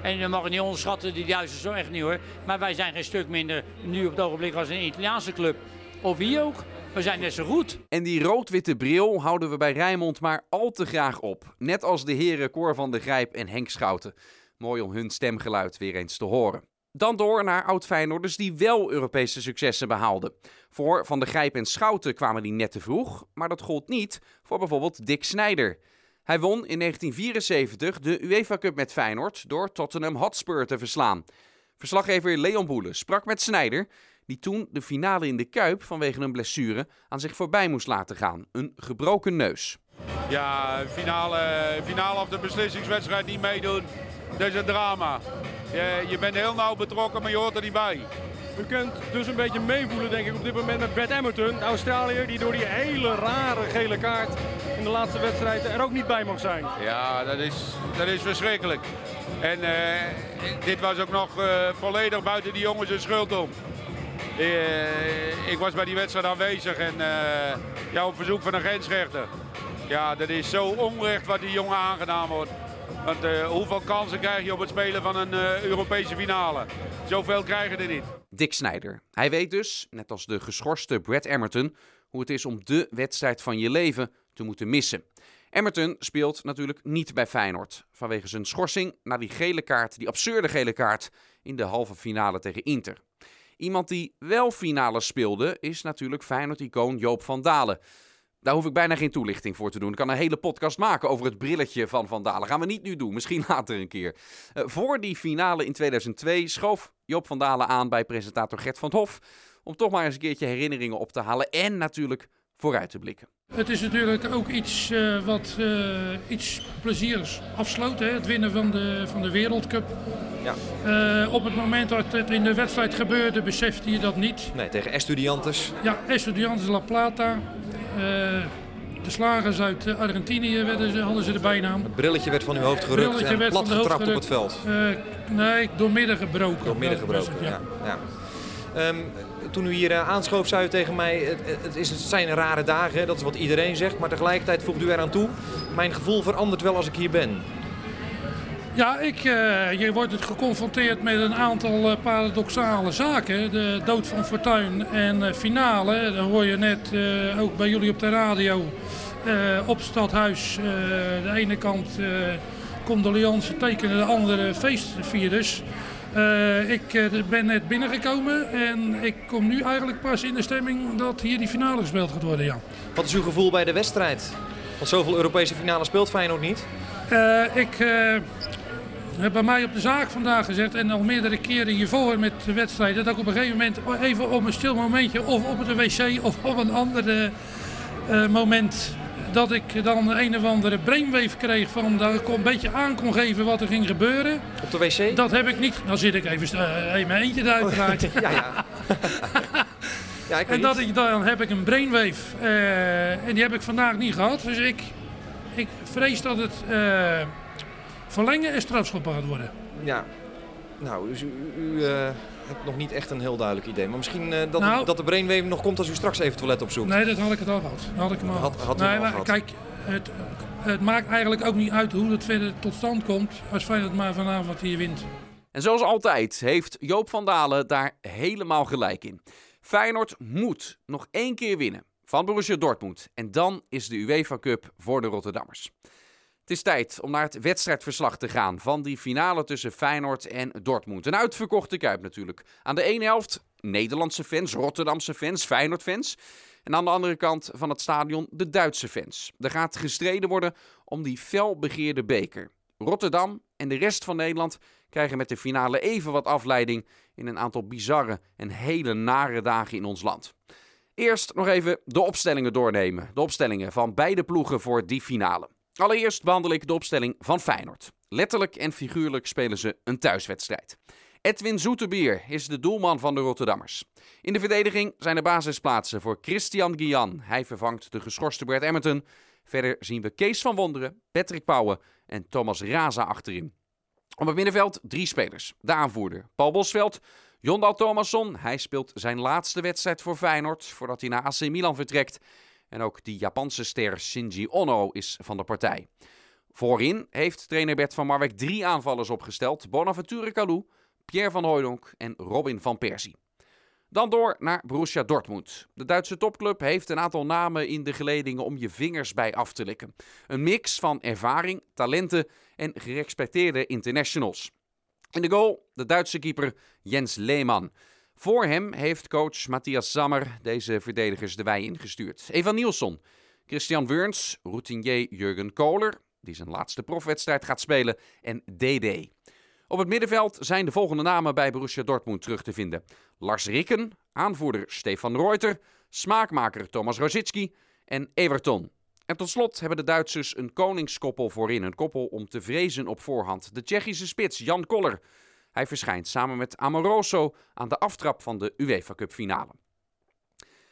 En je mag het niet onderschatten, die Duitsers zo echt niet hoor. Maar wij zijn geen stuk minder nu op het ogenblik als een Italiaanse club. Of wie ook. We zijn net zo goed. En die rood-witte bril houden we bij Rijnmond maar al te graag op. Net als de heren Cor van der Grijp en Henk Schouten. Mooi om hun stemgeluid weer eens te horen. Dan door naar oud-Feyenoorders die wel Europese successen behaalden. Voor Van der Grijp en Schouten kwamen die net te vroeg, maar dat gold niet voor bijvoorbeeld Dick Snijder. Hij won in 1974 de UEFA Cup met Feyenoord door Tottenham Hotspur te verslaan. Verslaggever Leon Boelen sprak met Snijder, die toen de finale in de Kuip vanwege een blessure aan zich voorbij moest laten gaan. Een gebroken neus. Ja, finale, finale of de beslissingswedstrijd niet meedoen, dat is een drama. Je, je bent heel nauw betrokken, maar je hoort er niet bij. U kunt dus een beetje meevoelen, denk ik, op dit moment met Brad Emerton, de Australiër, die door die hele rare gele kaart in de laatste wedstrijd er ook niet bij mag zijn. Ja, dat is, dat is verschrikkelijk. En eh, dit was ook nog uh, volledig buiten die jongens een schuld om. Uh, ik was bij die wedstrijd aanwezig en ja, op verzoek van een grensrechter. Ja, dat is zo onrecht wat die jongen aangedaan wordt. Want hoeveel kansen krijg je op het spelen van een Europese finale? Zoveel krijgen er niet. Dick Snijder. Hij weet dus, net als de geschorste Brad Emerton, hoe het is om de wedstrijd van je leven te moeten missen. Emmerton speelt natuurlijk niet bij Feyenoord. Vanwege zijn schorsing na die gele kaart, die absurde gele kaart in de halve finale tegen Inter. Iemand die wel finale speelde is natuurlijk Feyenoord-icoon Joop van Dalen. Daar hoef ik bijna geen toelichting voor te doen. Ik kan een hele podcast maken over het brilletje van Van Dalen. Gaan we niet nu doen, misschien *laughs* later een keer. Uh, voor die finale in 2002 schoof Joop van Dalen aan bij presentator Gert van Hof. Om toch maar eens een keertje herinneringen op te halen en natuurlijk vooruit te blikken. Het is natuurlijk ook iets uh, wat uh, iets pleziers afsloot, hè? het winnen van de, van de Wereldcup. Ja. Uh, op het moment dat het in de wedstrijd gebeurde, besefte je dat niet. Nee, tegen Estudiantes. Ja, Estudiantes La Plata. de slagers uit Argentinië werden ze, hadden ze de bijnaam. Het brilletje werd van uw hoofd gerukt en werd plat getrapt op het veld. nee, door midden gebroken. Door midden gebroken, ja. ja. Um, toen u hier uh, aanschoof, zei u tegen mij: het, is, het zijn rare dagen, dat is wat iedereen zegt. Maar tegelijkertijd voegt u eraan toe: mijn gevoel verandert wel als ik hier ben. Ja, ik, uh, je wordt het geconfronteerd met een aantal uh, paradoxale zaken. De dood van Fortuin en finale. Dat hoor je net ook bij jullie op de radio. op Stadhuis, de ene kant condoleance tekenen, de andere feestvirus. Uh, ik uh, ben net binnengekomen en ik kom nu eigenlijk pas in de stemming dat hier die finale gespeeld gaat worden. Ja. Wat is uw gevoel bij de wedstrijd? Want zoveel Europese finale speelt Feyenoord niet. Uh, ik heb bij mij op de zaak vandaag gezegd en al meerdere keren hiervoor met de wedstrijd... dat ik op een gegeven moment even op een stil momentje of op het wc of op een ander moment dat ik dan een of andere brainwave kreeg van dat ik een beetje aan kon geven wat er ging gebeuren. Op de wc? Dat heb ik niet. Dan zit ik even in mijn eentje uiteraard. Oh, *laughs* ja, ja. *laughs* ja ik en dat ik, dan heb ik een brainwave uh, en die heb ik vandaag niet gehad. Dus ik, ik vrees dat het uh, verlengen en strafschoppen gaat worden. Ja, nou, dus u, u heb nog niet echt een heel duidelijk idee. Maar misschien uh, dat, nou, dat de brainwave nog komt als u straks even toilet opzoekt. Nee, dat had ik het al gehad. Had ik hem al had, had nee, maar gehad. kijk, het, het maakt eigenlijk ook niet uit hoe het verder tot stand komt. Als Feyenoord maar vanavond hier wint. En zoals altijd heeft Joop van Dalen daar helemaal gelijk in. Feyenoord moet nog één keer winnen van Borussia Dortmund. En dan is de UEFA Cup voor de Rotterdammers. Het is tijd om naar het wedstrijdverslag te gaan van die finale tussen Feyenoord en Dortmund. Een uitverkochte kuip natuurlijk. Aan de ene helft Nederlandse fans, Rotterdamse fans, Feyenoord-fans. En aan de andere kant van het stadion de Duitse fans. Er gaat gestreden worden om die felbegeerde beker. Rotterdam en de rest van Nederland krijgen met de finale even wat afleiding in een aantal bizarre en hele nare dagen in ons land. Eerst nog even de opstellingen doornemen. De opstellingen van beide ploegen voor die finale. Allereerst behandel ik de opstelling van Feyenoord. Letterlijk en figuurlijk spelen ze een thuiswedstrijd. Edwin Zoetebier is de doelman van de Rotterdammers. In de verdediging zijn er basisplaatsen voor Christian Guian. Hij vervangt de geschorste Bert Emmerton. Verder zien we Kees van Wonderen, Patrick Pauwen en Thomas Raza achterin. Op het middenveld drie spelers. De aanvoerder Paul Bosveld, Jondal Thomasson. Hij speelt zijn laatste wedstrijd voor Feyenoord voordat hij naar AC Milan vertrekt. En ook die Japanse ster Shinji Ono is van de partij. Voorin heeft trainer Bert van Marwijk drie aanvallers opgesteld. Bonaventure Kalou, Pierre van Hooydonk en Robin van Persie. Dan door naar Borussia Dortmund. De Duitse topclub heeft een aantal namen in de geledingen om je vingers bij af te likken. Een mix van ervaring, talenten en gerespecteerde internationals. In de goal de Duitse keeper Jens Lehmann. Voor hem heeft coach Matthias Sammer deze verdedigers de wei ingestuurd. Evan Nielsen, Christian Wurns, routinier Jurgen Kohler, die zijn laatste profwedstrijd gaat spelen, en DD. Op het middenveld zijn de volgende namen bij Borussia Dortmund terug te vinden. Lars Rikken, aanvoerder Stefan Reuter, smaakmaker Thomas Rosicki en Everton. En tot slot hebben de Duitsers een koningskoppel voorin. Een koppel om te vrezen op voorhand. De Tsjechische spits Jan Koller. Hij verschijnt samen met Amoroso aan de aftrap van de UEFA Cup finale.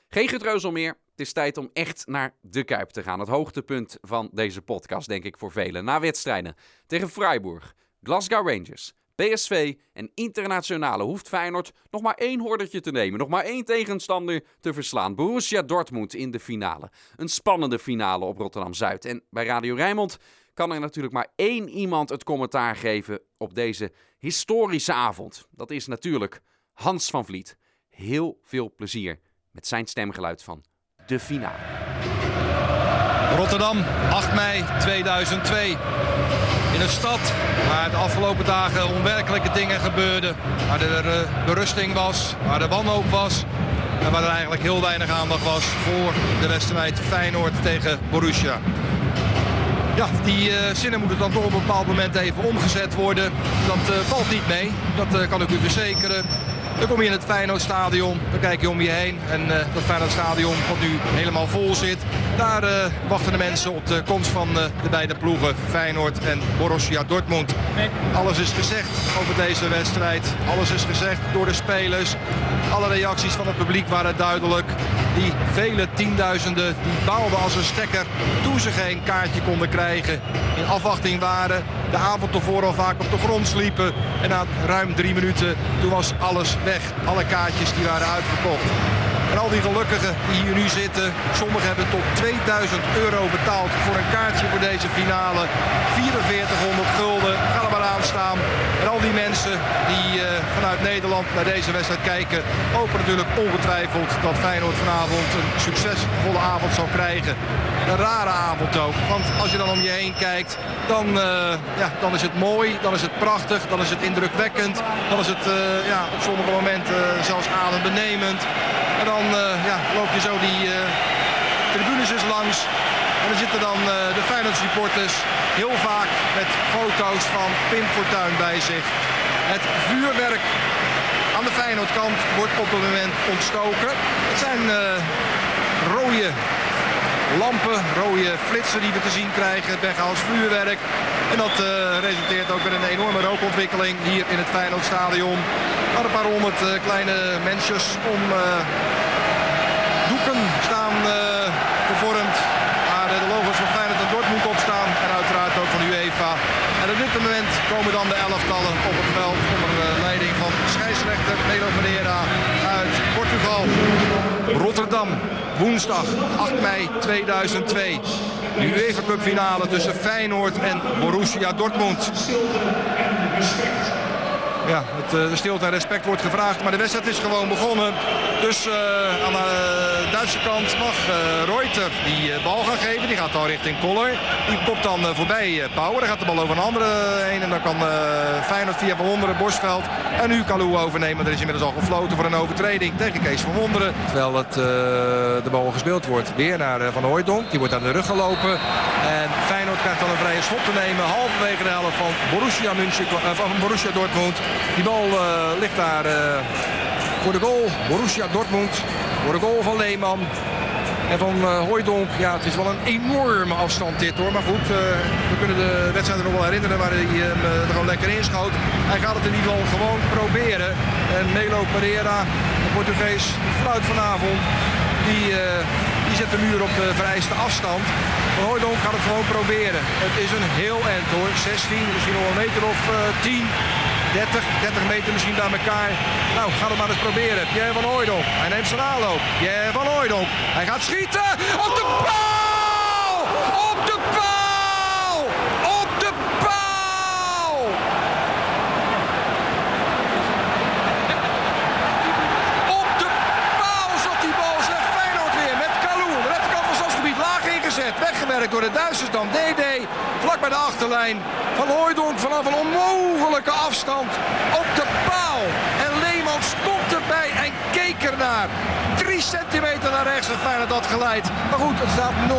Geen getreuzel meer. Het is tijd om echt naar de Kuip te gaan. Het hoogtepunt van deze podcast, denk ik, voor velen. Na wedstrijden tegen Freiburg, Glasgow Rangers, PSV en internationale hoeft Feyenoord nog maar één hordertje te nemen. Nog maar één tegenstander te verslaan. Borussia Dortmund in de finale. Een spannende finale op Rotterdam-Zuid. En bij Radio Rijnmond kan er natuurlijk maar één iemand het commentaar geven op deze historische avond. Dat is natuurlijk Hans van Vliet. Heel veel plezier met zijn stemgeluid van de finale. Rotterdam, 8 mei 2002. In een stad waar de afgelopen dagen onwerkelijke dingen gebeurden. Waar er uh, berusting was, waar er wanhoop was. En waar er eigenlijk heel weinig aandacht was voor de wedstrijd Feyenoord tegen Borussia. Ja, die uh, zinnen moeten dan toch op een bepaald moment even omgezet worden. Dat uh, valt niet mee, dat kan ik u verzekeren. Dan kom je in het Feyenoordstadion, dan kijk je om je heen en dat Feyenoordstadion wat nu helemaal vol zit. Daar uh, wachten de mensen op de komst van uh, de beide ploegen Feyenoord en Borussia Dortmund. Alles is gezegd over deze wedstrijd, alles is gezegd door de spelers. Alle reacties van het publiek waren duidelijk. Die vele tienduizenden die baalden als een stekker toen ze geen kaartje konden krijgen. In afwachting waren, de avond ervoor al vaak op de grond sliepen. En na ruim drie minuten, toen was alles weg. Alle kaartjes die waren uitverkocht. En al die gelukkigen die hier nu zitten, sommigen hebben tot 2000 euro betaald voor een kaartje voor deze finale. 4400 gulden, ga er maar aan staan. En al die mensen die uh, vanuit Nederland naar deze wedstrijd kijken, hopen natuurlijk ongetwijfeld dat Feyenoord vanavond een succesvolle avond zal krijgen. Een rare avond ook, want als je dan om je heen kijkt, dan, uh, ja, dan is het mooi, dan is het prachtig, dan is het indrukwekkend. Dan is het uh, ja, op sommige momenten zelfs adembenemend. En dan uh, ja, loop je zo die uh, tribunes langs. En dan zitten dan uh, de Feyenoord supporters heel vaak met foto's van Pim Fortuyn bij zich. Het vuurwerk aan de Feyenoordkant wordt op het moment ontstoken. Het zijn rode lampen, rode flitsen die we te zien krijgen. Het Bengaals vuurwerk. En dat resulteert ook in een enorme rookontwikkeling hier in het Feyenoordstadion. Waar een paar honderd kleine mensjes om uh, doeken staan gevormd. Waar de logos van Feyenoord en Dortmund op staan. En uiteraard ook van UEFA. En op dit moment komen dan de elftallen op het veld onder leiding van scheidsrechter Melo Pereira uit Portugal. Rotterdam, woensdag 8 mei 2002. De UEFA Cup finale tussen Feyenoord en Borussia Dortmund. Ja, het, de stilte en respect wordt gevraagd, maar de wedstrijd is gewoon begonnen. Dus uh, aan de Duitse kant mag uh, Reuter die bal gaan geven. Die gaat dan richting Koller. Die kopt dan voorbij Pauwer. Dan gaat de bal over een andere heen. En dan kan Feyenoord via Van Wonderen, Bosveld. En nu Kalou overnemen. Er is inmiddels al gefloten voor een overtreding tegen Kees van Wonderen. Terwijl het, de bal gespeeld wordt. Weer naar Van Hooijdonk. Die wordt aan de rug gelopen. En Feyenoord krijgt dan een vrije schot te nemen. Halverwege de helft van Borussia, München, van Borussia Dortmund. Die bal uh, ligt daar uh, voor de goal. Borussia Dortmund. Voor de goal van Leeman. En van uh, Hooijdonk, ja het is wel een enorme afstand dit hoor. Maar goed, we kunnen de wedstrijd nog wel herinneren waar hij hem er gewoon lekker inschoot. Hij gaat het in ieder geval gewoon proberen. En Melo Pereira, de Portugees, fluit vanavond. Die, die zet de muur op de vereiste afstand. Van Hooijdonk gaat het gewoon proberen. Het is een heel eind hoor. 16, misschien nog een meter of 10. 30, 30 meter misschien bij elkaar. Nou, ga het maar eens proberen. Pierre van Hooijdonk. Hij neemt zijn aanloop. Pierre van Hooijdonk. Hij gaat schieten. Op de paal! Op de paal! Op de paal! Op de paal zat die bal. Zegt Feyenoord weer met Kalou. De rechterkant van stadsgebied laag ingezet. Door de Duitsers. Dan DD. Vlak bij de achterlijn. Van Hooijdonk vanaf een onmogelijke afstand op de paal. En Leeman stond erbij en keek ernaar. 3-1 3 centimeter naar rechts en Feyenoord had geleid. Maar goed, het staat 0-0.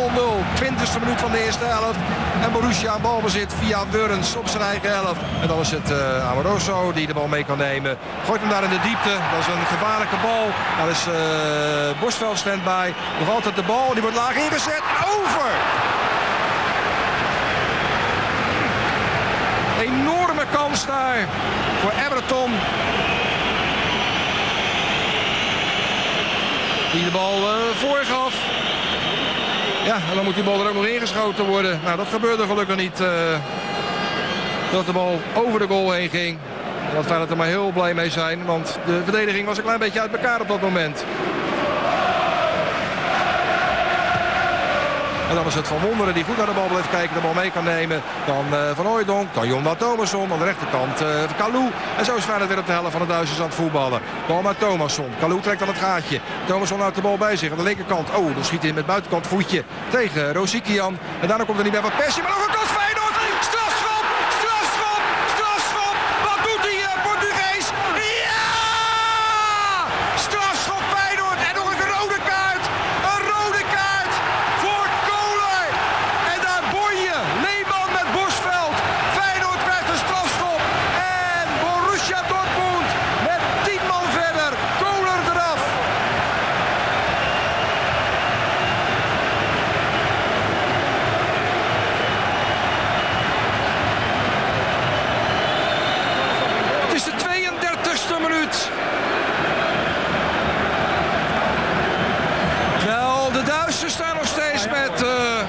20e minuut van de eerste helft. En Borussia aan balbezit via Wurns op zijn eigen helft. En dan is het uh, Amoroso die de bal mee kan nemen. Gooit hem daar in de diepte. Dat is een gevaarlijke bal. Daar is uh, Bosveld stand bij. Nog altijd de bal. Die wordt laag ingezet. Over! Enorme kans daar voor Everton. Die de bal uh, voorgaf. Ja, en dan moet die bal er ook nog ingeschoten worden. Nou, dat gebeurde gelukkig niet. Uh, dat de bal over de goal heen ging. Laat Feyenoord er maar heel blij mee zijn. Want de verdediging was een klein beetje uit elkaar op dat moment. En dan is het Van Wonderen die goed naar de bal blijft kijken. De bal mee kan nemen. Dan uh, Van Hooijdonk. Dan Jonda Thomasson. Aan de rechterkant uh, Kalou. En zo is Feyenoord weer op de helft van de Duitsers aan het voetballen. Bal naar Thomasson. Kalou trekt aan het gaatje. Thomasson houdt de bal bij zich. Aan de linkerkant. Oh, dan schiet hij met buitenkant voetje tegen Rosikian. En daarna komt er niet meer wat Persie. Maar nog een kans Feyenoord. Strafschop! Strafschop! Strafschop! Wat doet die uh, Portugees? Ja! Strafschop Feyenoord. En nog een rode kaart. Een rode kaart voor Kohler. En daar Bonje. Leeman met Bosveld. Feyenoord krijgt een strafschop. En Borussia Dortmund met 10 man verder. Kohler eraf. Het is de 32e minuut. Terwijl de Duitsers staan nog steeds met... eh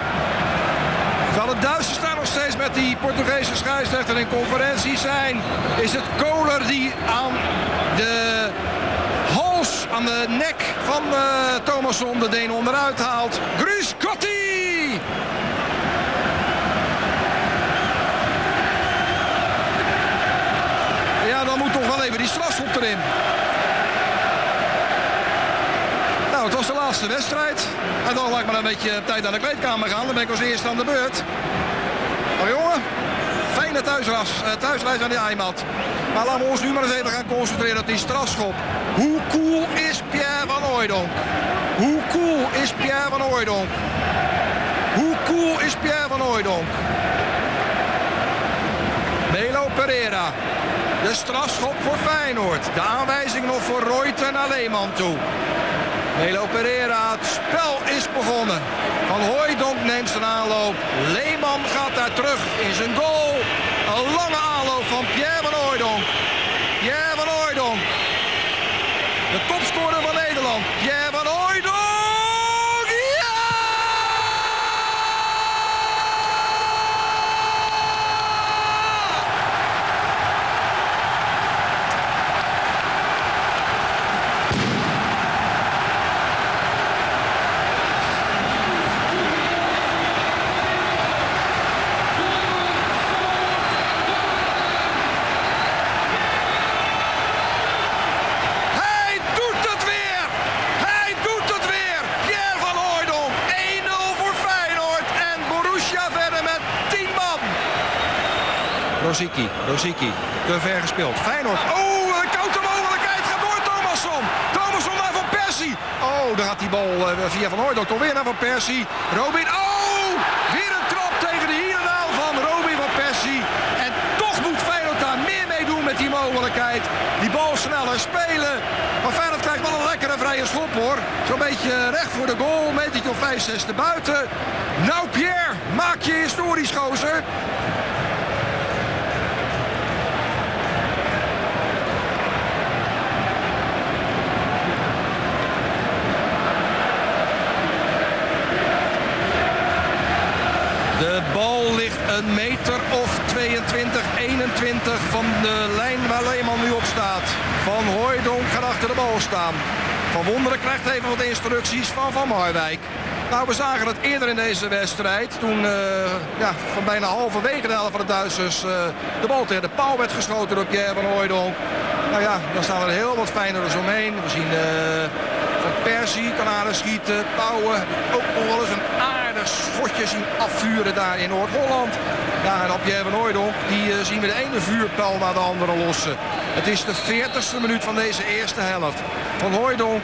terwijl de Duitsers staan nog steeds met die Portugese scheidsrechter in conferentie zijn... is het Kohler die aan de hals, aan de nek van eh Thomasson de Deen onderuit haalt. Gruus Gotti! Ja, dan moet toch wel even die strafschop erin. Nou, het was de laatste wedstrijd. En dan laat ik maar een beetje tijd naar de kleedkamer gaan. Dan ben ik als eerste aan de beurt. Maar jongen, fijne thuisreis, eh, thuisreis aan die Heimat. Maar laten we ons nu maar eens even gaan concentreren op die strafschop. Hoe cool is Pierre van Hooijdonk? Hoe cool is Pierre van Hooijdonk? Hoe cool is Pierre van Hooijdonk? Melo Pereira. De strafschop voor Feyenoord. De aanwijzing nog voor Reuter naar Leeman toe. Melo Pereira, het spel is begonnen. Van Hooijdonk neemt zijn aanloop. Leeman gaat daar terug in zijn goal. Een lange aanloop van Pierre van Hooijdonk. Pierre van Hooijdonk. De topscorer van Nederland. Pierre van Hooijdonk. Ja! Hij doet het weer! Hij doet het weer! Pierre van Hooijdonk. 1-0 voor Feyenoord. En Borussia verder met 10 man. Rosicky. Te ver gespeeld. Feyenoord. Oh, een koude mogelijkheid gaat door Thomasson. Thomasson naar Van Persie. Oh, daar gaat die bal eh, via Van Hooijdonk toch weer naar Van Persie. Robin. Oh, weer een trap tegen de hiernaal van Robin van Persie. En toch moet Feyenoord daar meer mee doen met die mogelijkheid. Die bal sneller spelen. Maar Feyenoord krijgt wel een lekkere vrije schop hoor. Zo'n beetje recht voor de goal. Metertje of 5, 6 te buiten. Nou Pierre, maak je historisch gozer. De bal ligt een meter of 22, 21 van de lijn waar Leeman nu op staat. Van Hooijdonk gaat achter de bal staan. Van Wonderen krijgt even wat instructies van Van Marwijk. Nou, we zagen het eerder in deze wedstrijd. Toen eh, ja, van bijna halverwege de helft van de Duitsers eh, de bal tegen de paal werd geschoten door Pierre van Hooijdonk. Nou ja, dan staan er heel wat fijners omheen. We zien eh, Van Persie kan aardig schieten. Pauwen ook nog wel eens een aardig schotje zien afvuren daar in Noord-Holland. Ja, en Pierre van Hooijdonk, die eh, zien we de ene vuurpijl naar de andere lossen. Het is de 40ste minuut van deze eerste helft. Van Hooijdonk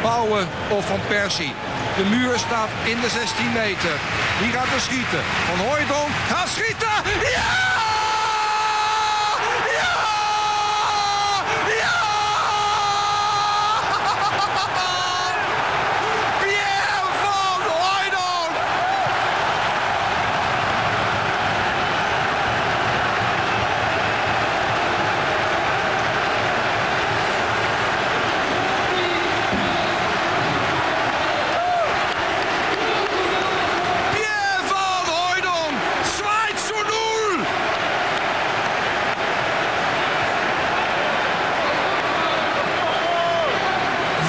Pauwen of Van Persie. De muur staat in de 16 meter. Wie gaat er schieten? Van Hooijdonk gaat schieten! Ja! Pierre van Hooijdonk! Pierre van Hooijdonk zwaait zo nul!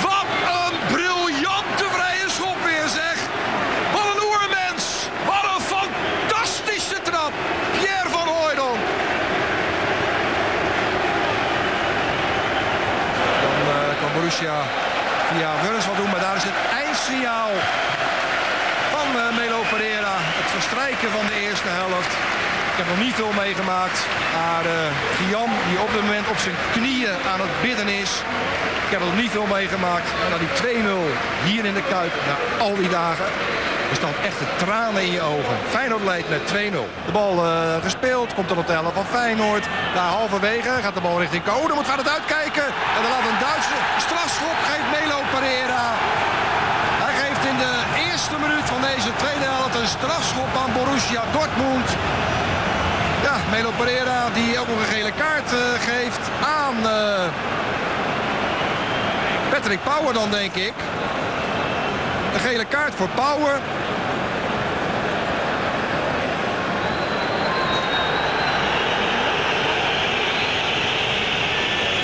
Wat een briljante vrije schop weer zeg! Wat een oermens! Wat een fantastische trap! Pierre van Hooijdonk! Dan via Wurns wat doen, maar daar is het eindsignaal van eh, Melo Pereira. Het verstrijken van de eerste helft. Ik heb nog niet veel meegemaakt. Maar uh, Gian, die op dit moment op zijn knieën aan het bidden is. Ik heb nog niet veel meegemaakt. Dan die 2-0 hier in de Kuip na al die dagen. Er staan echte tranen in je ogen. Feyenoord leidt met 2-0. De bal eh, gespeeld, komt op het tellen van Feyenoord. Daar halverwege gaat de bal richting Code. Moet van het uitkijken. En dan laat een Duitse strafschop. Geeft Melo Pereira. Hij geeft in de eerste minuut van deze tweede helft een strafschop aan Borussia Dortmund. Ja, Melo Pereira die ook nog een gele kaart eh, geeft aan eh, Patrick Power dan denk ik. Een gele kaart voor Power.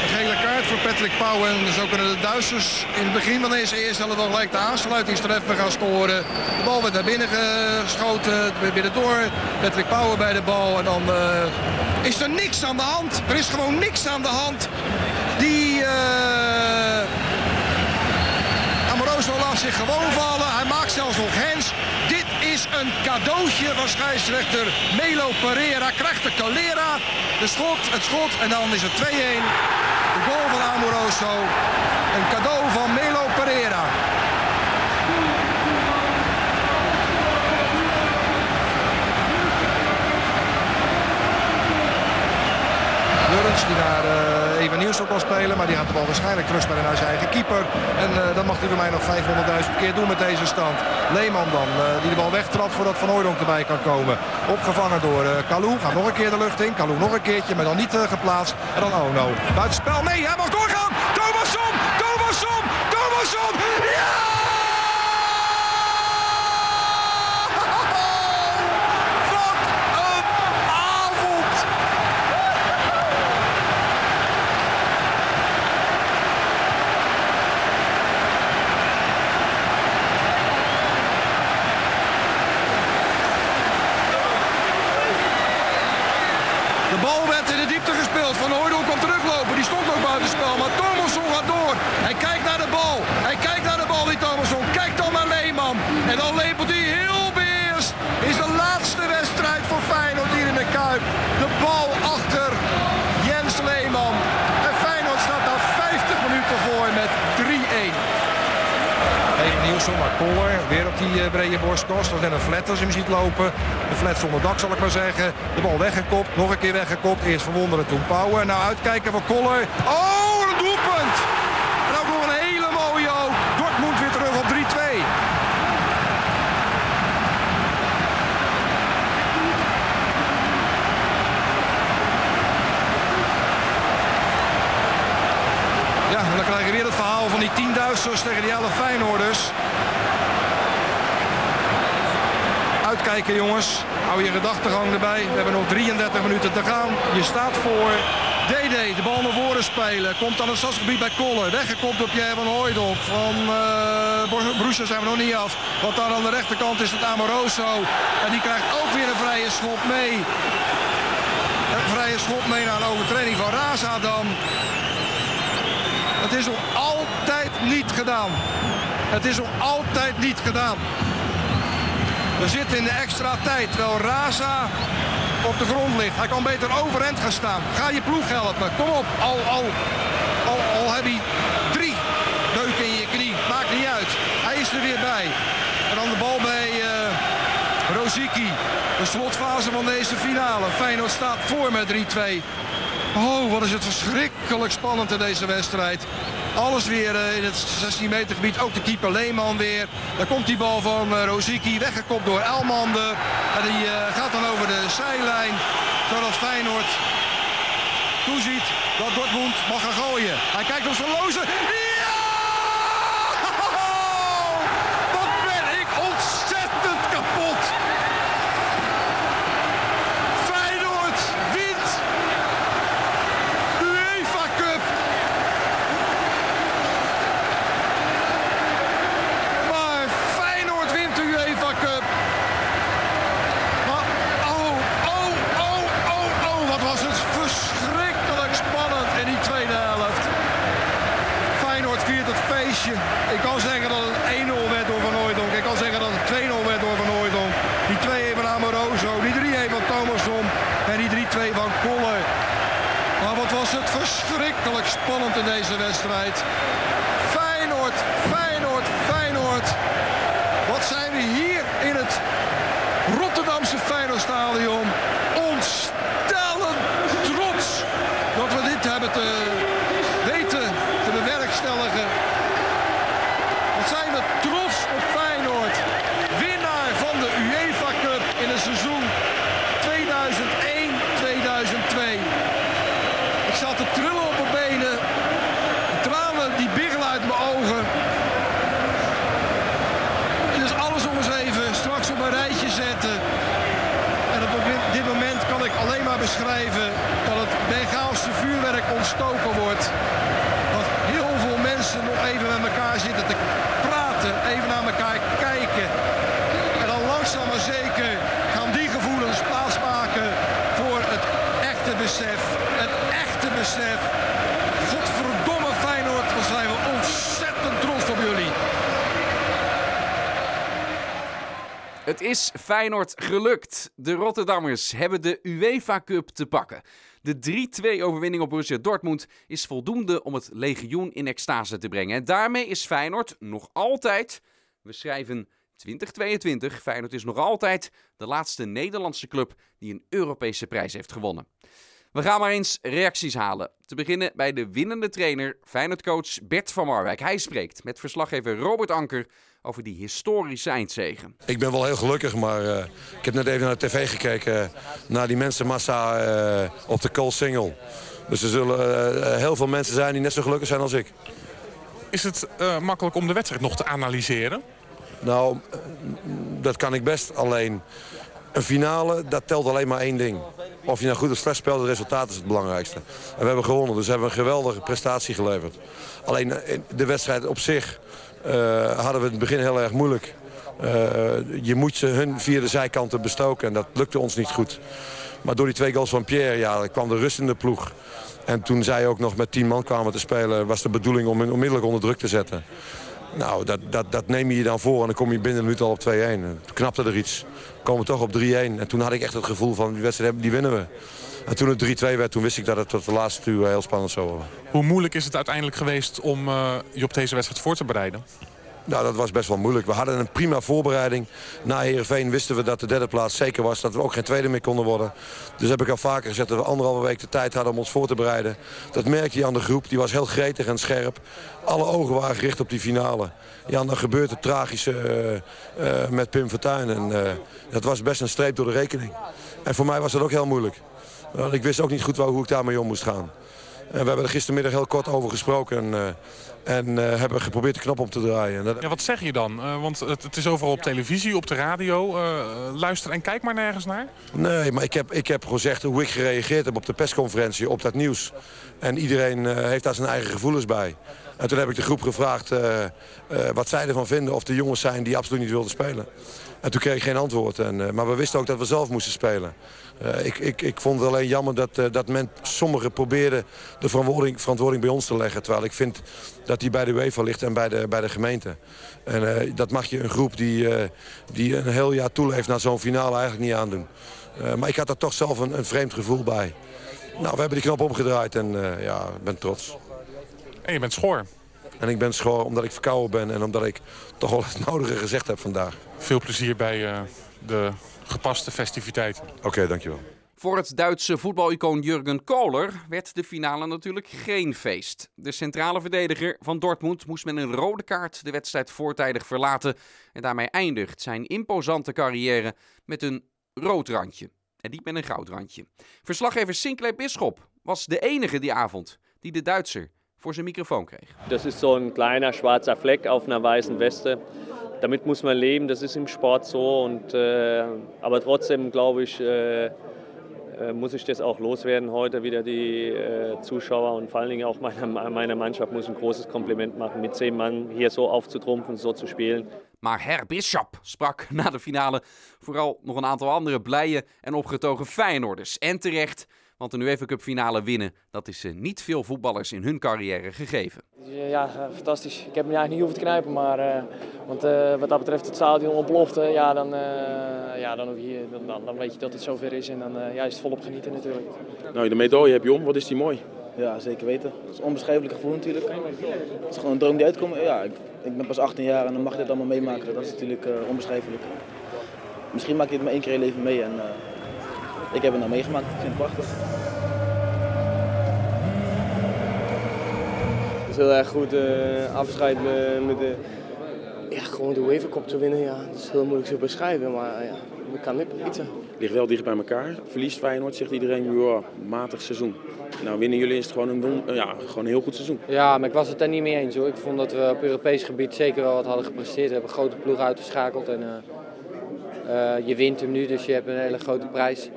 Een gele kaart voor Patrick Power. En zo kunnen de Duitsers in het begin van deze eerste helft al gelijk de aansluitingstreffer gaan scoren. De bal werd naar binnen geschoten, weer binnendoor. Patrick Power bij de bal. En dan eh, is er niks aan de hand. Er is gewoon niks aan de hand. Die... eh, Amoroso laat zich gewoon vallen. Hij maakt zelfs nog hens. Dit is een cadeautje van scheidsrechter Melo Pereira. Krijgt de Calera. De schot, het schot en dan is het 2-1. Goal van Amoroso. Een cadeau van Melo Pereira. Lurens die naar eh Eva Nielsen kan spelen. Maar die gaat de bal waarschijnlijk terugspelen naar zijn eigen keeper. En eh, dat mag hij voor mij nog 500.000 keer doen met deze stand. Leeman dan, eh, die de bal wegtrapt voordat Van Hooydonk erbij kan komen. Opgevangen door Kalou. Gaat nog een keer de lucht in. Kalou nog een keertje, maar dan niet geplaatst. En dan Ono. Buitenspel. Nee, hij mag doorgaan. Thomasson! Thomasson! Thomasson! Ja! Wat een avond! De bal werd in de diepte gespeeld. Van Hooydonk komt teruglopen. Die stond ook buitenspel. Maar Thomasson gaat door. Hij kijkt naar de bal. Hij kijkt naar de bal, die Thomasson. Kijkt dan naar Leeman. En dan lepelt hij heel beheerst. Is de laatste wedstrijd voor Feyenoord hier in de Kuip. De bal achter Jens Leeman. En Feyenoord staat daar 50 minuten voor met 3-1. Even Nielsen, maar Koller weer die eh, brede net een flat als je hem ziet lopen. Een flat zonder dak zal ik maar zeggen. De bal weggekopt, nog een keer weggekopt. Eerst verwonderen, toen Power. Nou uitkijken voor Koller. Oh, een doelpunt! En ook nog een hele mooie ook. Dortmund weer terug op 3-2. Ja, en dan krijgen we weer het verhaal van die 10.000ers tegen die 11 Feyenoorders. Uitkijken jongens. Hou je gedachtegang erbij. We hebben nog 33 minuten te gaan. Je staat voor. DD, de bal naar voren spelen. Komt aan het stadsgebied bij Koller. Weggekopt door Pierre van Hooydonk. Van uh, zijn we nog niet af. Want daar aan de rechterkant is het Amoroso. En die krijgt ook weer een vrije schop mee. Een vrije schop mee naar een overtreding van Raza dan. Het is nog altijd niet gedaan. Het is nog altijd niet gedaan. We zitten in de extra tijd, terwijl Raza op de grond ligt. Hij kan beter overend gaan staan. Ga je ploeg helpen. Kom op. Al, al, al, al heb je drie deuken in je knie. Maakt niet uit. Hij is er weer bij. En dan de bal bij uh, De slotfase van deze finale. Feyenoord staat voor met 3-2. Oh, wat is het verschrikkelijk spannend in deze wedstrijd. Alles weer eh, in het 16 meter gebied. Ook de keeper Leeman weer. Daar komt die bal van uh, Roziki. Weggekopt door Elmander. En die uh, gaat dan over de zijlijn. Zodat Feyenoord toeziet dat Dortmund mag gaan gooien. Hij kijkt op zijn loze. Ja! Wat ben ik ontzettend kapot. Feyenoord wint de UEFA Cup. Maar Feyenoord wint de UEFA Cup. Maar oh, oh, oh, oh, oh, wat was het verschrikkelijk spannend in die tweede helft. Feyenoord viert het feestje. Ik kan zeggen dat het 1-0 werd door Van Hooijdonk. Ik kan zeggen dat het 2-0 werd door Van Hooijdonk. Die 2-1 van Amoroso, die 3-1 van Thomasson en die 3-2 van Koller. Maar wat was het verschrikkelijk spannend in deze wedstrijd. Feyenoord, Feyenoord, Feyenoord. Wat zijn we hier in het Rotterdamse Feyenoordstadion ontstellend trots dat we dit hebben te weten te bewerkstelligen. Wat zijn we trots op Feyenoord. Winnaar van de UEFA Cup in het seizoen 2001-2002. Ik zat te trillen op mijn benen. De tranen die biggelen uit mijn ogen. Is alles om eens even straks op een rijtje zetten. En op dit moment kan ik alleen maar beschrijven dat het Bengaalse vuurwerk ontstoken wordt. Dat heel veel mensen nog even met elkaar zitten te praten, even naar elkaar kijken. En dan langzaam maar zeker gaan die gevoelens plaatsmaken voor het echte besef. Het echte besef. Godverdomme Feyenoord, wat zijn we ontzettend trots op jullie. Het is Feyenoord gelukt. De Rotterdammers hebben de UEFA Cup te pakken. De 3-2 overwinning op Borussia Dortmund is voldoende om het legioen in extase te brengen. En daarmee is Feyenoord nog altijd, we schrijven 2022, Feyenoord is nog altijd de laatste Nederlandse club die een Europese prijs heeft gewonnen. We gaan maar eens reacties halen. Te beginnen bij de winnende trainer, Feyenoord-coach Bert van Marwijk. Hij spreekt met verslaggever Robert Anker over die historische eindzegen. Ik ben wel heel gelukkig, maar uh, ik heb net even naar de tv gekeken... Uh, naar die mensenmassa uh, op de Koolsingel. Dus er zullen heel veel mensen zijn die net zo gelukkig zijn als ik. Is het makkelijk om de wedstrijd nog te analyseren? Nou, dat kan ik best. Alleen een finale, dat telt alleen maar één ding. Of je nou goed of slecht speelt, het resultaat is het belangrijkste. En we hebben gewonnen, dus we hebben een geweldige prestatie geleverd. Alleen de wedstrijd op zich hadden we in het begin heel erg moeilijk. Uh, je moet ze hun via de zijkanten bestoken en dat lukte ons niet goed. Maar door die twee goals van Pierre ja, kwam de rust in de ploeg. En toen zij ook nog met tien man kwamen te spelen... was de bedoeling om hen onmiddellijk onder druk te zetten. Nou, dat, dat, dat neem je je dan voor en dan kom je binnen een minuut al op 2-1. Toen knapte er iets. komen toch op 3-1. En toen had ik echt het gevoel van, die wedstrijd die winnen we. En toen het 3-2 werd, toen wist ik dat het tot de laatste toe heel spannend zou worden. Hoe moeilijk is het uiteindelijk geweest om uh, je op deze wedstrijd voor te bereiden? Nou, dat was best wel moeilijk. We hadden een prima voorbereiding. Na Heerenveen wisten we dat de derde plaats zeker was. Dat we ook geen tweede meer konden worden. Dus heb ik al vaker gezegd dat we anderhalve week de tijd hadden om ons voor te bereiden. Dat merkte je aan de groep. Die was heel gretig en scherp. Alle ogen waren gericht op die finale. Ja, dan gebeurt het tragische uh, uh, met Pim Fortuyn. En uh, dat was best een streep door de rekening. En voor mij was dat ook heel moeilijk. Ik wist ook niet goed hoe ik daarmee om moest gaan. En we hebben er gistermiddag heel kort over gesproken. En, en uh, hebben geprobeerd de knop om te draaien. Dat... Ja, wat zeg je dan? Uh, want het, het, is overal op televisie, op de radio. luister en kijk maar nergens naar. Nee, maar ik heb, ik heb gezegd hoe ik gereageerd heb op de persconferentie, op dat nieuws. En iedereen heeft daar zijn eigen gevoelens bij. En toen heb ik de groep gevraagd wat zij ervan vinden. Of de jongens zijn die absoluut niet wilden spelen. En toen kreeg ik geen antwoord. En, maar we wisten ook dat we zelf moesten spelen. Uh, ik, ik, ik vond het alleen jammer dat, uh, dat men sommigen probeerden de verantwoording, verantwoording bij ons te leggen. Terwijl ik vind dat die bij de UEFA ligt en bij de, bij de gemeente. En uh, dat mag je een groep die, die een heel jaar toeleeft naar zo'n finale eigenlijk niet aandoen. maar ik had er toch zelf een, een, vreemd gevoel bij. Nou, we hebben die knop omgedraaid en ja, ik ben trots. En je bent schoor. En ik ben schoor omdat ik verkouden ben en omdat ik toch wel het nodige gezegd heb vandaag. Veel plezier bij de gepaste festiviteiten. Oké, okay, dankjewel. Voor het Duitse voetbalicoon Jurgen Kohler werd de finale natuurlijk geen feest. De centrale verdediger van Dortmund moest met een rode kaart de wedstrijd voortijdig verlaten. En daarmee eindigt zijn imposante carrière met een rood randje. En niet met een goud randje. Verslaggever Sinclair Bisschop was de enige die avond die de Duitser voor zijn microfoon kreeg. Das ist so ein kleiner schwarzer Fleck auf einer weißen Weste. Damit muss man leben, das ist im Sport so. Und, äh, aber trotzdem glaube ich, äh, äh, muss ich das auch loswerden heute wieder die äh, Zuschauer und vor allen Dingen auch meiner, meiner Mannschaft muss ein großes Kompliment machen, mit zehn Mann hier so aufzutrumpfen, so zu spielen. Maar Herr Bishop sprak na de finale vooral nog een aantal andere blije en opgetogen Feyenoorders. En terecht, want een UEFA Cup finale winnen, dat is eh, niet veel voetballers in hun carrière gegeven. Ja, eh, fantastisch. Ik heb me eigenlijk niet hoeven te knijpen, maar uh, want, uh, wat dat betreft het stadion ontplofte, ja, dan, uh, ja, dan, je, dan, dan, weet je dat het zover is en dan ja, is het volop genieten natuurlijk. Nou, de medaille heb je om, wat is die mooi? Ja, zeker weten. Dat is een onbeschrijfelijk gevoel natuurlijk. Het is gewoon een droom die uitkomt. Ja, ik, ik, ben pas 18 jaar en dan mag je dit allemaal meemaken. Dat is natuurlijk onbeschrijfelijk. Misschien maak je het maar één keer in je leven mee en ik heb het nou meegemaakt. Ik vind het prachtig. Het is heel erg goed uh, afscheid met de, ja, gewoon de UEFA Cup te winnen. Ja. Dat is heel moeilijk te beschrijven, maar ja, we kan niet iets. Ligt wel dicht bij elkaar. Verliest Feyenoord, zegt iedereen, ja, matig seizoen. Nou, winnen jullie is het gewoon een, ja, gewoon een heel goed seizoen. Ja, maar ik was het daar niet mee eens hoor. Ik vond dat we op Europees gebied zeker wel wat hadden gepresteerd. We hebben een grote ploeg uitgeschakeld en uh, uh, je wint hem nu, dus je hebt een hele grote prijs.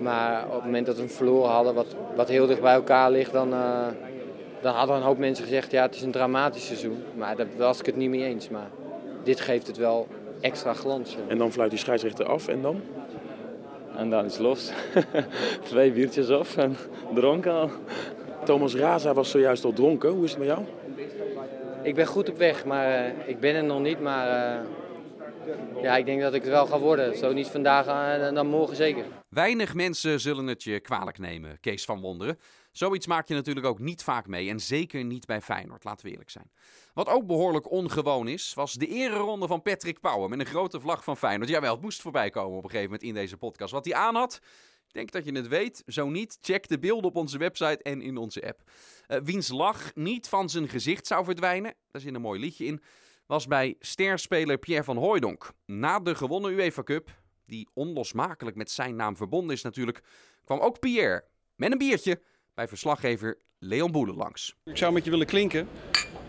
Maar op het moment dat we hem verloren hadden, wat, wat heel dicht bij elkaar ligt, dan, uh, dan hadden een hoop mensen gezegd, ja het is een dramatisch seizoen. Maar daar was ik het niet mee eens. Maar dit geeft het wel extra glans. En dan fluit die scheidsrechter af en dan? En dan is los. *laughs* Twee biertjes op en dronken al. Thomas Raza was zojuist al dronken. Hoe is het met jou? Ik ben goed op weg, maar uh, ik ben er nog niet. Maar uh, ja, ik denk dat ik het wel ga worden. Zo niet vandaag, uh, dan morgen zeker. Weinig mensen zullen het je kwalijk nemen, Kees van Wonderen. Zoiets maak je natuurlijk ook niet vaak mee en zeker niet bij Feyenoord, laten we eerlijk zijn. Wat ook behoorlijk ongewoon is, was de ereronde van Patrick Pauwen met een grote vlag van Feyenoord. Jawel, het moest voorbij komen op een gegeven moment in deze podcast. Wat hij aan had, ik denk dat je het weet. Zo niet, check de beelden op onze website en in onze app. Uh, wiens lach niet van zijn gezicht zou verdwijnen, daar zit een mooi liedje in, was bij sterspeler Pierre van Hooijdonk. Na de gewonnen UEFA Cup, die onlosmakelijk met zijn naam verbonden is natuurlijk, kwam ook Pierre met een biertje bij verslaggever Leon Boelen langs. Ik zou met je willen klinken.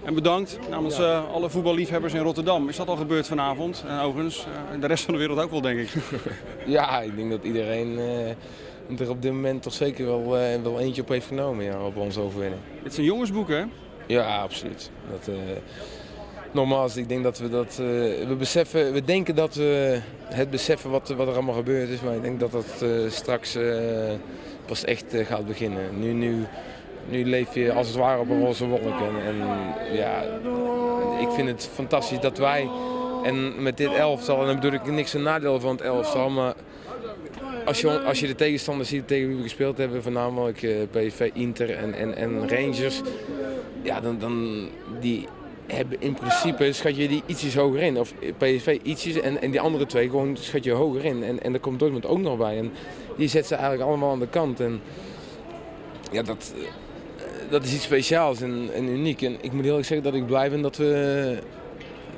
En bedankt namens uh, alle voetballiefhebbers in Rotterdam. Is dat al gebeurd vanavond? En overigens, uh, de rest van de wereld ook wel, denk ik. *laughs* ja, ik denk dat iedereen uh, er op dit moment toch zeker wel, wel eentje op heeft genomen ja, op onze overwinning. Het is een jongensboek, hè? Ja, absoluut. Dat, nogmaals, ik denk dat we dat. we beseffen, we denken dat we het beseffen wat, wat er allemaal gebeurd is, maar ik denk dat dat straks pas echt gaat beginnen. Nu, nu, nu leef je als het ware op een roze wolk. En, en, ja, ik vind het fantastisch dat wij, en met dit elftal, en dan bedoel ik niks een nadeel van het elftal, maar als je, als je de tegenstander ziet tegen wie we gespeeld hebben, voornamelijk PSV, Inter en, en, en Rangers, ja, dan, dan die hebben in principe schat je die ietsjes hoger in. Of PSV ietsjes en, en die andere twee gewoon schat je hoger in. En, en daar komt Dortmund ook nog bij. En die zet ze eigenlijk allemaal aan de kant. En ja, dat, dat is iets speciaals en, en uniek. En ik moet eerlijk zeggen dat ik blij ben dat we,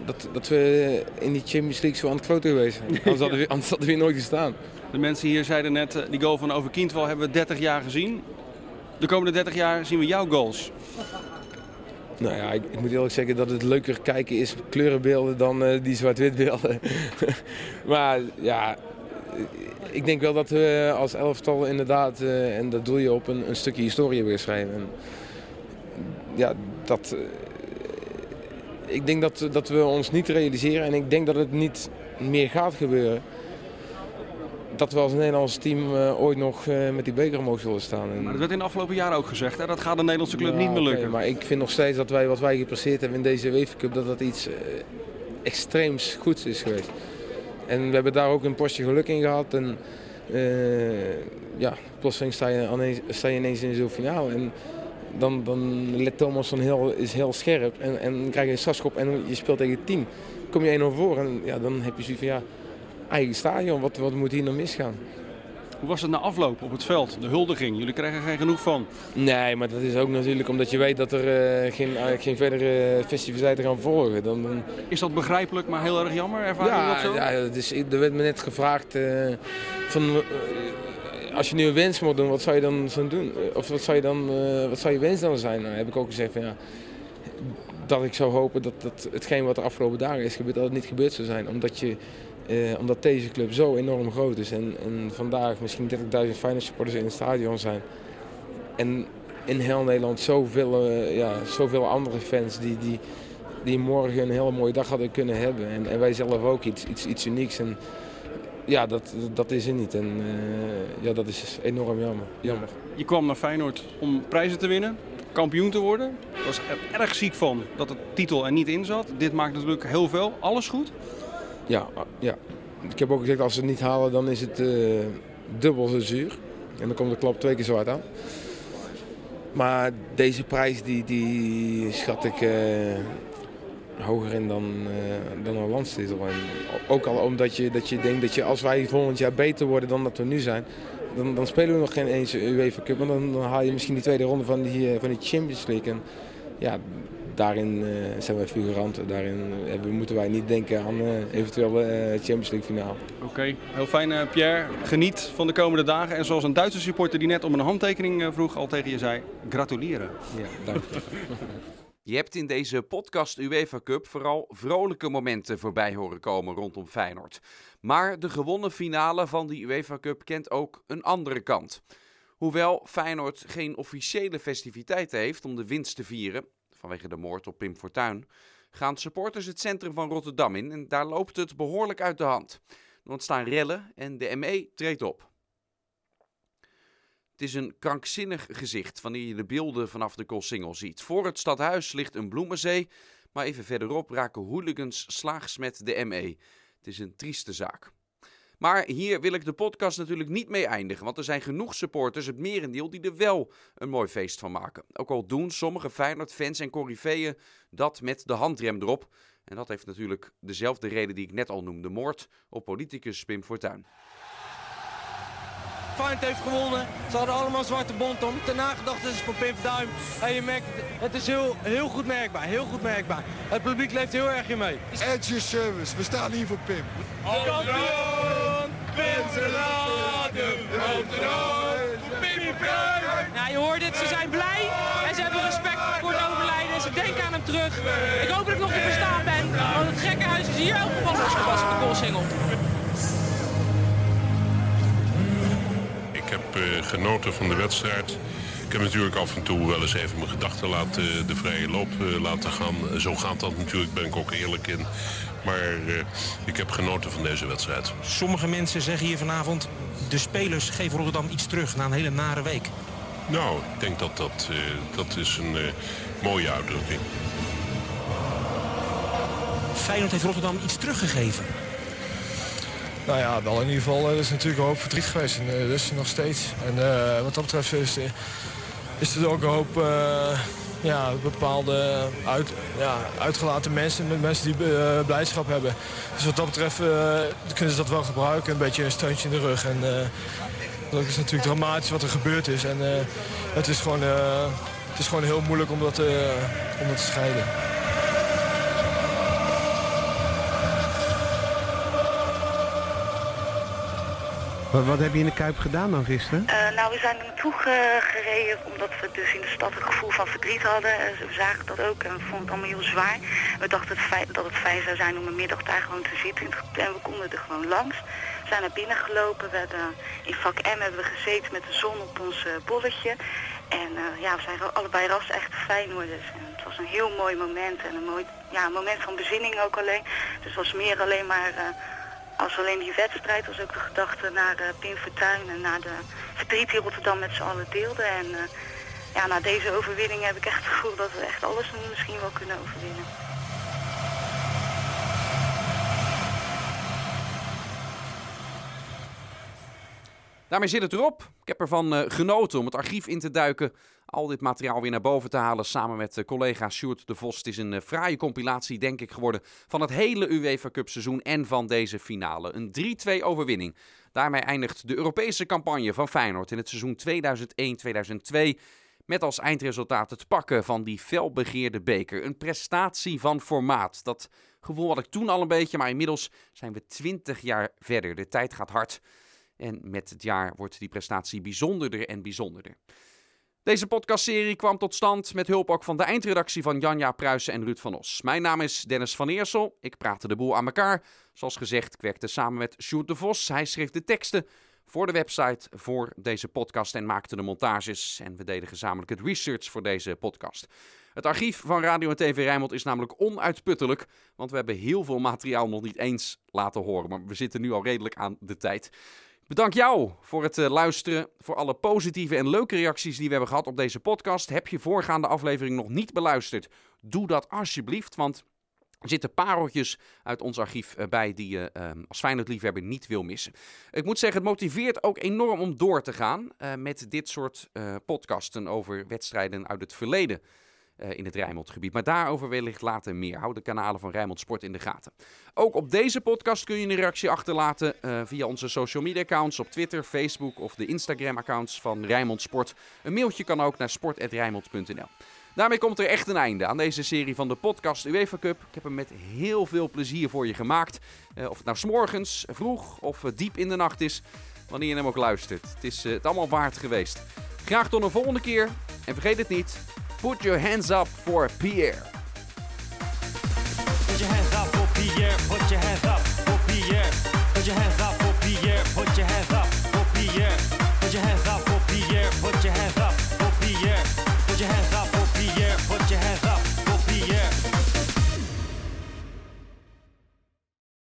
dat, dat we in die Champions League zo aan het kloten geweest zijn. Anders hadden we, anders hadden we nooit gestaan. De mensen hier zeiden net, die goal van Overkindwal hebben we 30 jaar gezien. De komende 30 jaar zien we jouw goals. Nou ja, ik, ik, moet eerlijk zeggen dat het leuker kijken is kleurenbeelden dan uh, die zwart-wit beelden. *laughs* maar ja, ik denk wel dat we als elftal inderdaad, uh, en dat doe je op, een, een stukje historie weer schrijven. En ja, dat, uh, ik denk dat, dat we ons niet realiseren en ik denk dat het niet meer gaat gebeuren. Dat we als Nederlands team uh, ooit nog met die beker omhoog zullen staan. Maar dat werd in de afgelopen jaren ook gezegd, hè? dat gaat de Nederlandse club ja, niet meer lukken. Okay, maar ik vind nog steeds dat wij wat wij gepresteerd hebben in deze UEFA Cup, dat dat iets extreems goeds is geweest. En we hebben daar ook een postje geluk in gehad. En uh, ja, plotseling sta je, ineens, sta je ineens in zo'n finale. En dan, dan let Thomas van heel, is heel scherp en, en krijg je een strafschop en je speelt tegen 10. Kom je 1-0 voor en ja, dan heb je zoiets van ja, eigen stadion, wat, wat moet hier nog misgaan? Hoe was het na afloop op het veld? De huldiging, jullie krijgen er geen genoeg van. Nee, maar dat is ook natuurlijk omdat je weet dat er uh, geen, uh, geen verdere festiviteiten gaan volgen. Dan, dan... Is dat begrijpelijk, maar heel erg jammer? Ervaar ja, je dat zo? Ja, dat is, er werd me net gevraagd uh, van als je nu een wens moet doen, wat zou je dan zo doen? Of wat zou je, dan, wat zou je wens dan zijn? Nou, heb ik ook gezegd van ja, dat ik zou hopen dat, dat hetgeen wat de afgelopen dagen is gebeurd, dat het niet gebeurd zou zijn. Omdat, je, uh, omdat deze club zo enorm groot is en, en vandaag misschien 30.000 Feyenoord supporters in het stadion zijn. En in heel Nederland zoveel, uh, ja, zoveel andere fans die, die, die morgen een hele mooie dag hadden kunnen hebben. En, wij zelf ook iets, iets, iets unieks. En, ja, dat, dat is er niet. En uh, ja, dat is enorm jammer. jammer. Je kwam naar Feyenoord om prijzen te winnen, kampioen te worden. Ik was er erg ziek van dat de titel er niet in zat. Dit maakt natuurlijk heel veel. Alles goed? Ja, ja. ik heb ook gezegd als ze het niet halen dan is het uh, dubbel zo zuur. En dan komt de klap twee keer zo hard aan. Maar deze prijs die, die schat ik uh, hoger in dan, uh, dan een landstitel. Ook al omdat je, dat je denkt dat je als wij volgend jaar beter worden dan dat we nu zijn, dan, dan spelen we nog geen eens UEFA Cup. Maar dan, dan, haal je misschien die tweede ronde van die, van die Champions League. En ja, daarin uh, zijn wij figuranten. Daarin uh, moeten wij niet denken aan uh, eventuele Champions League finale. Oké, okay. heel fijn Pierre. Geniet van de komende dagen. En zoals een Duitse supporter die net om een handtekening vroeg al tegen je zei, gratuleren. Ja, dank je. *laughs* Je hebt in deze podcast UEFA Cup vooral vrolijke momenten voorbij horen komen rondom Feyenoord. Maar de gewonnen finale van die UEFA Cup kent ook een andere kant. Hoewel Feyenoord geen officiële festiviteiten heeft om de winst te vieren, vanwege de moord op Pim Fortuyn, gaan supporters het centrum van Rotterdam in en daar loopt het behoorlijk uit de hand. Er ontstaan rellen en de ME treedt op. Het is een krankzinnig gezicht wanneer je de beelden vanaf de Koolsingel ziet. Voor het stadhuis ligt een bloemenzee, maar even verderop raken hooligans slaags met de ME. Het is een trieste zaak. Maar hier wil ik de podcast natuurlijk niet mee eindigen, want er zijn genoeg supporters, het merendeel, die er wel een mooi feest van maken. Ook al doen sommige Feyenoord-fans en corifeeën dat met de handrem erop. En dat heeft natuurlijk dezelfde reden die ik net al noemde, moord op politicus Pim Fortuyn. Feyenoord heeft gewonnen. Ze hadden allemaal zwarte bont om. Ten nagedachte is van Pim Duim. En je merkt, het is heel, heel goed merkbaar. Heel goed merkbaar. Het publiek leeft heel erg hiermee. At your service. We staan hier voor Pim. Ja, je hoort het. Ze zijn blij. En ze hebben respect voor het overlijden. Ze denken aan hem terug. Ik hoop dat ik nog te verstaan ben. Want het gekke huis is hier ook gevallen losgepast op de koolsingel. Ik heb uh, genoten van de wedstrijd. Ik heb natuurlijk af en toe wel eens even mijn gedachten laten, de vrije loop uh, laten gaan. Zo gaat dat natuurlijk, ben ik ook eerlijk in. Maar uh, ik heb genoten van deze wedstrijd. Sommige mensen zeggen hier vanavond... de spelers geven Rotterdam iets terug na een hele nare week. Nou, ik denk dat dat, dat is een mooie uitdrukking. Feyenoord heeft Rotterdam iets teruggegeven. Nou ja, wel in ieder geval. Er is natuurlijk een hoop verdriet geweest. En uh, dat is er nog steeds. En uh, wat dat betreft is, is er ook een hoop uh, ja, bepaalde uit, ja, uitgelaten mensen. Met mensen die blijdschap hebben. Dus wat dat betreft kunnen ze dat wel gebruiken. Een beetje een steuntje in de rug. En dat is natuurlijk dramatisch wat er gebeurd is. En het, is gewoon, het is gewoon heel moeilijk om dat, om dat te scheiden. Wat, heb je in de Kuip gedaan dan gisteren? Uh, nou, we zijn er naartoe gereden omdat we dus in de stad het gevoel van verdriet hadden. We zagen dat ook en we vonden het allemaal heel zwaar. We dachten het dat het fijn zou zijn om een middag daar gewoon te zitten. En we konden er gewoon langs. We zijn naar binnen gelopen. We hebben, in vak M hebben we gezeten met de zon op ons uh, bolletje. En ja, we zijn allebei ras echt Feyenoorders. En het was een heel mooi moment en een mooi ja, een moment van bezinning ook alleen. Dus het was meer alleen maar als alleen die wedstrijd was ook de gedachte naar uh, Pim Fortuyn en naar de verdriet die Rotterdam met z'n allen deelde. En uh, ja, na deze overwinning heb ik echt het gevoel dat we echt alles misschien wel kunnen overwinnen. Daarmee zit het erop. Ik heb ervan uh, genoten om het archief in te duiken. Al dit materiaal weer naar boven te halen samen met uh, collega Sjoerd de Vos. Is een uh, fraaie compilatie, denk ik, geworden van het hele UEFA Cup seizoen en van deze finale. Een 3-2 overwinning. Daarmee eindigt de Europese campagne van Feyenoord in het seizoen 2001-2002 met als eindresultaat het pakken van die felbegeerde beker. Een prestatie van formaat. Dat gevoel had ik toen al een beetje, maar inmiddels zijn we 20 jaar verder. De tijd gaat hard. En met het jaar wordt die prestatie bijzonderder en bijzonderder. Deze podcastserie kwam tot stand met hulp ook van de eindredactie van Janja Pruisen en Ruud van Os. Mijn naam is Dennis van Eersel. Ik praatte de boel aan elkaar. Zoals gezegd, ik werkte samen met Sjoerd de Vos. Hij schreef de teksten voor de website voor deze podcast en maakte de montages. En we deden gezamenlijk het research voor deze podcast. Het archief van Radio en TV Rijnmond is namelijk onuitputtelijk, want we hebben heel veel materiaal nog niet eens laten horen. Maar we zitten nu al redelijk aan de tijd. Bedank jou voor het uh, luisteren, voor alle positieve en leuke reacties die we hebben gehad op deze podcast. Heb je voorgaande aflevering nog niet beluisterd? Doe dat alsjeblieft, want er zitten pareltjes uit ons archief eh, bij die je uh, als Feyenoord-liefhebber niet wil missen. Ik moet zeggen, het motiveert ook enorm om door te gaan uh, met dit soort podcasten over wedstrijden uit het verleden. In het Rijnmondgebied. Maar daarover wellicht later meer. Hou de kanalen van Rijnmond Sport in de gaten. Ook op deze podcast kun je een reactie achterlaten via onze social media accounts op Twitter, Facebook of de Instagram accounts van Rijnmond Sport. Een mailtje kan ook naar sport.rijnmond.nl. Daarmee komt er echt een einde aan deze serie van de podcast UEFA Cup. Ik heb hem met heel veel plezier voor je gemaakt. Uh, of het nou s'morgens, vroeg of diep in de nacht is. Wanneer je hem ook luistert. Het is het allemaal waard geweest. Graag tot een volgende keer. En vergeet het niet. Put your hands up for Pierre. Put your hands up for Pierre. Put your hands up for Pierre. Put your hands up.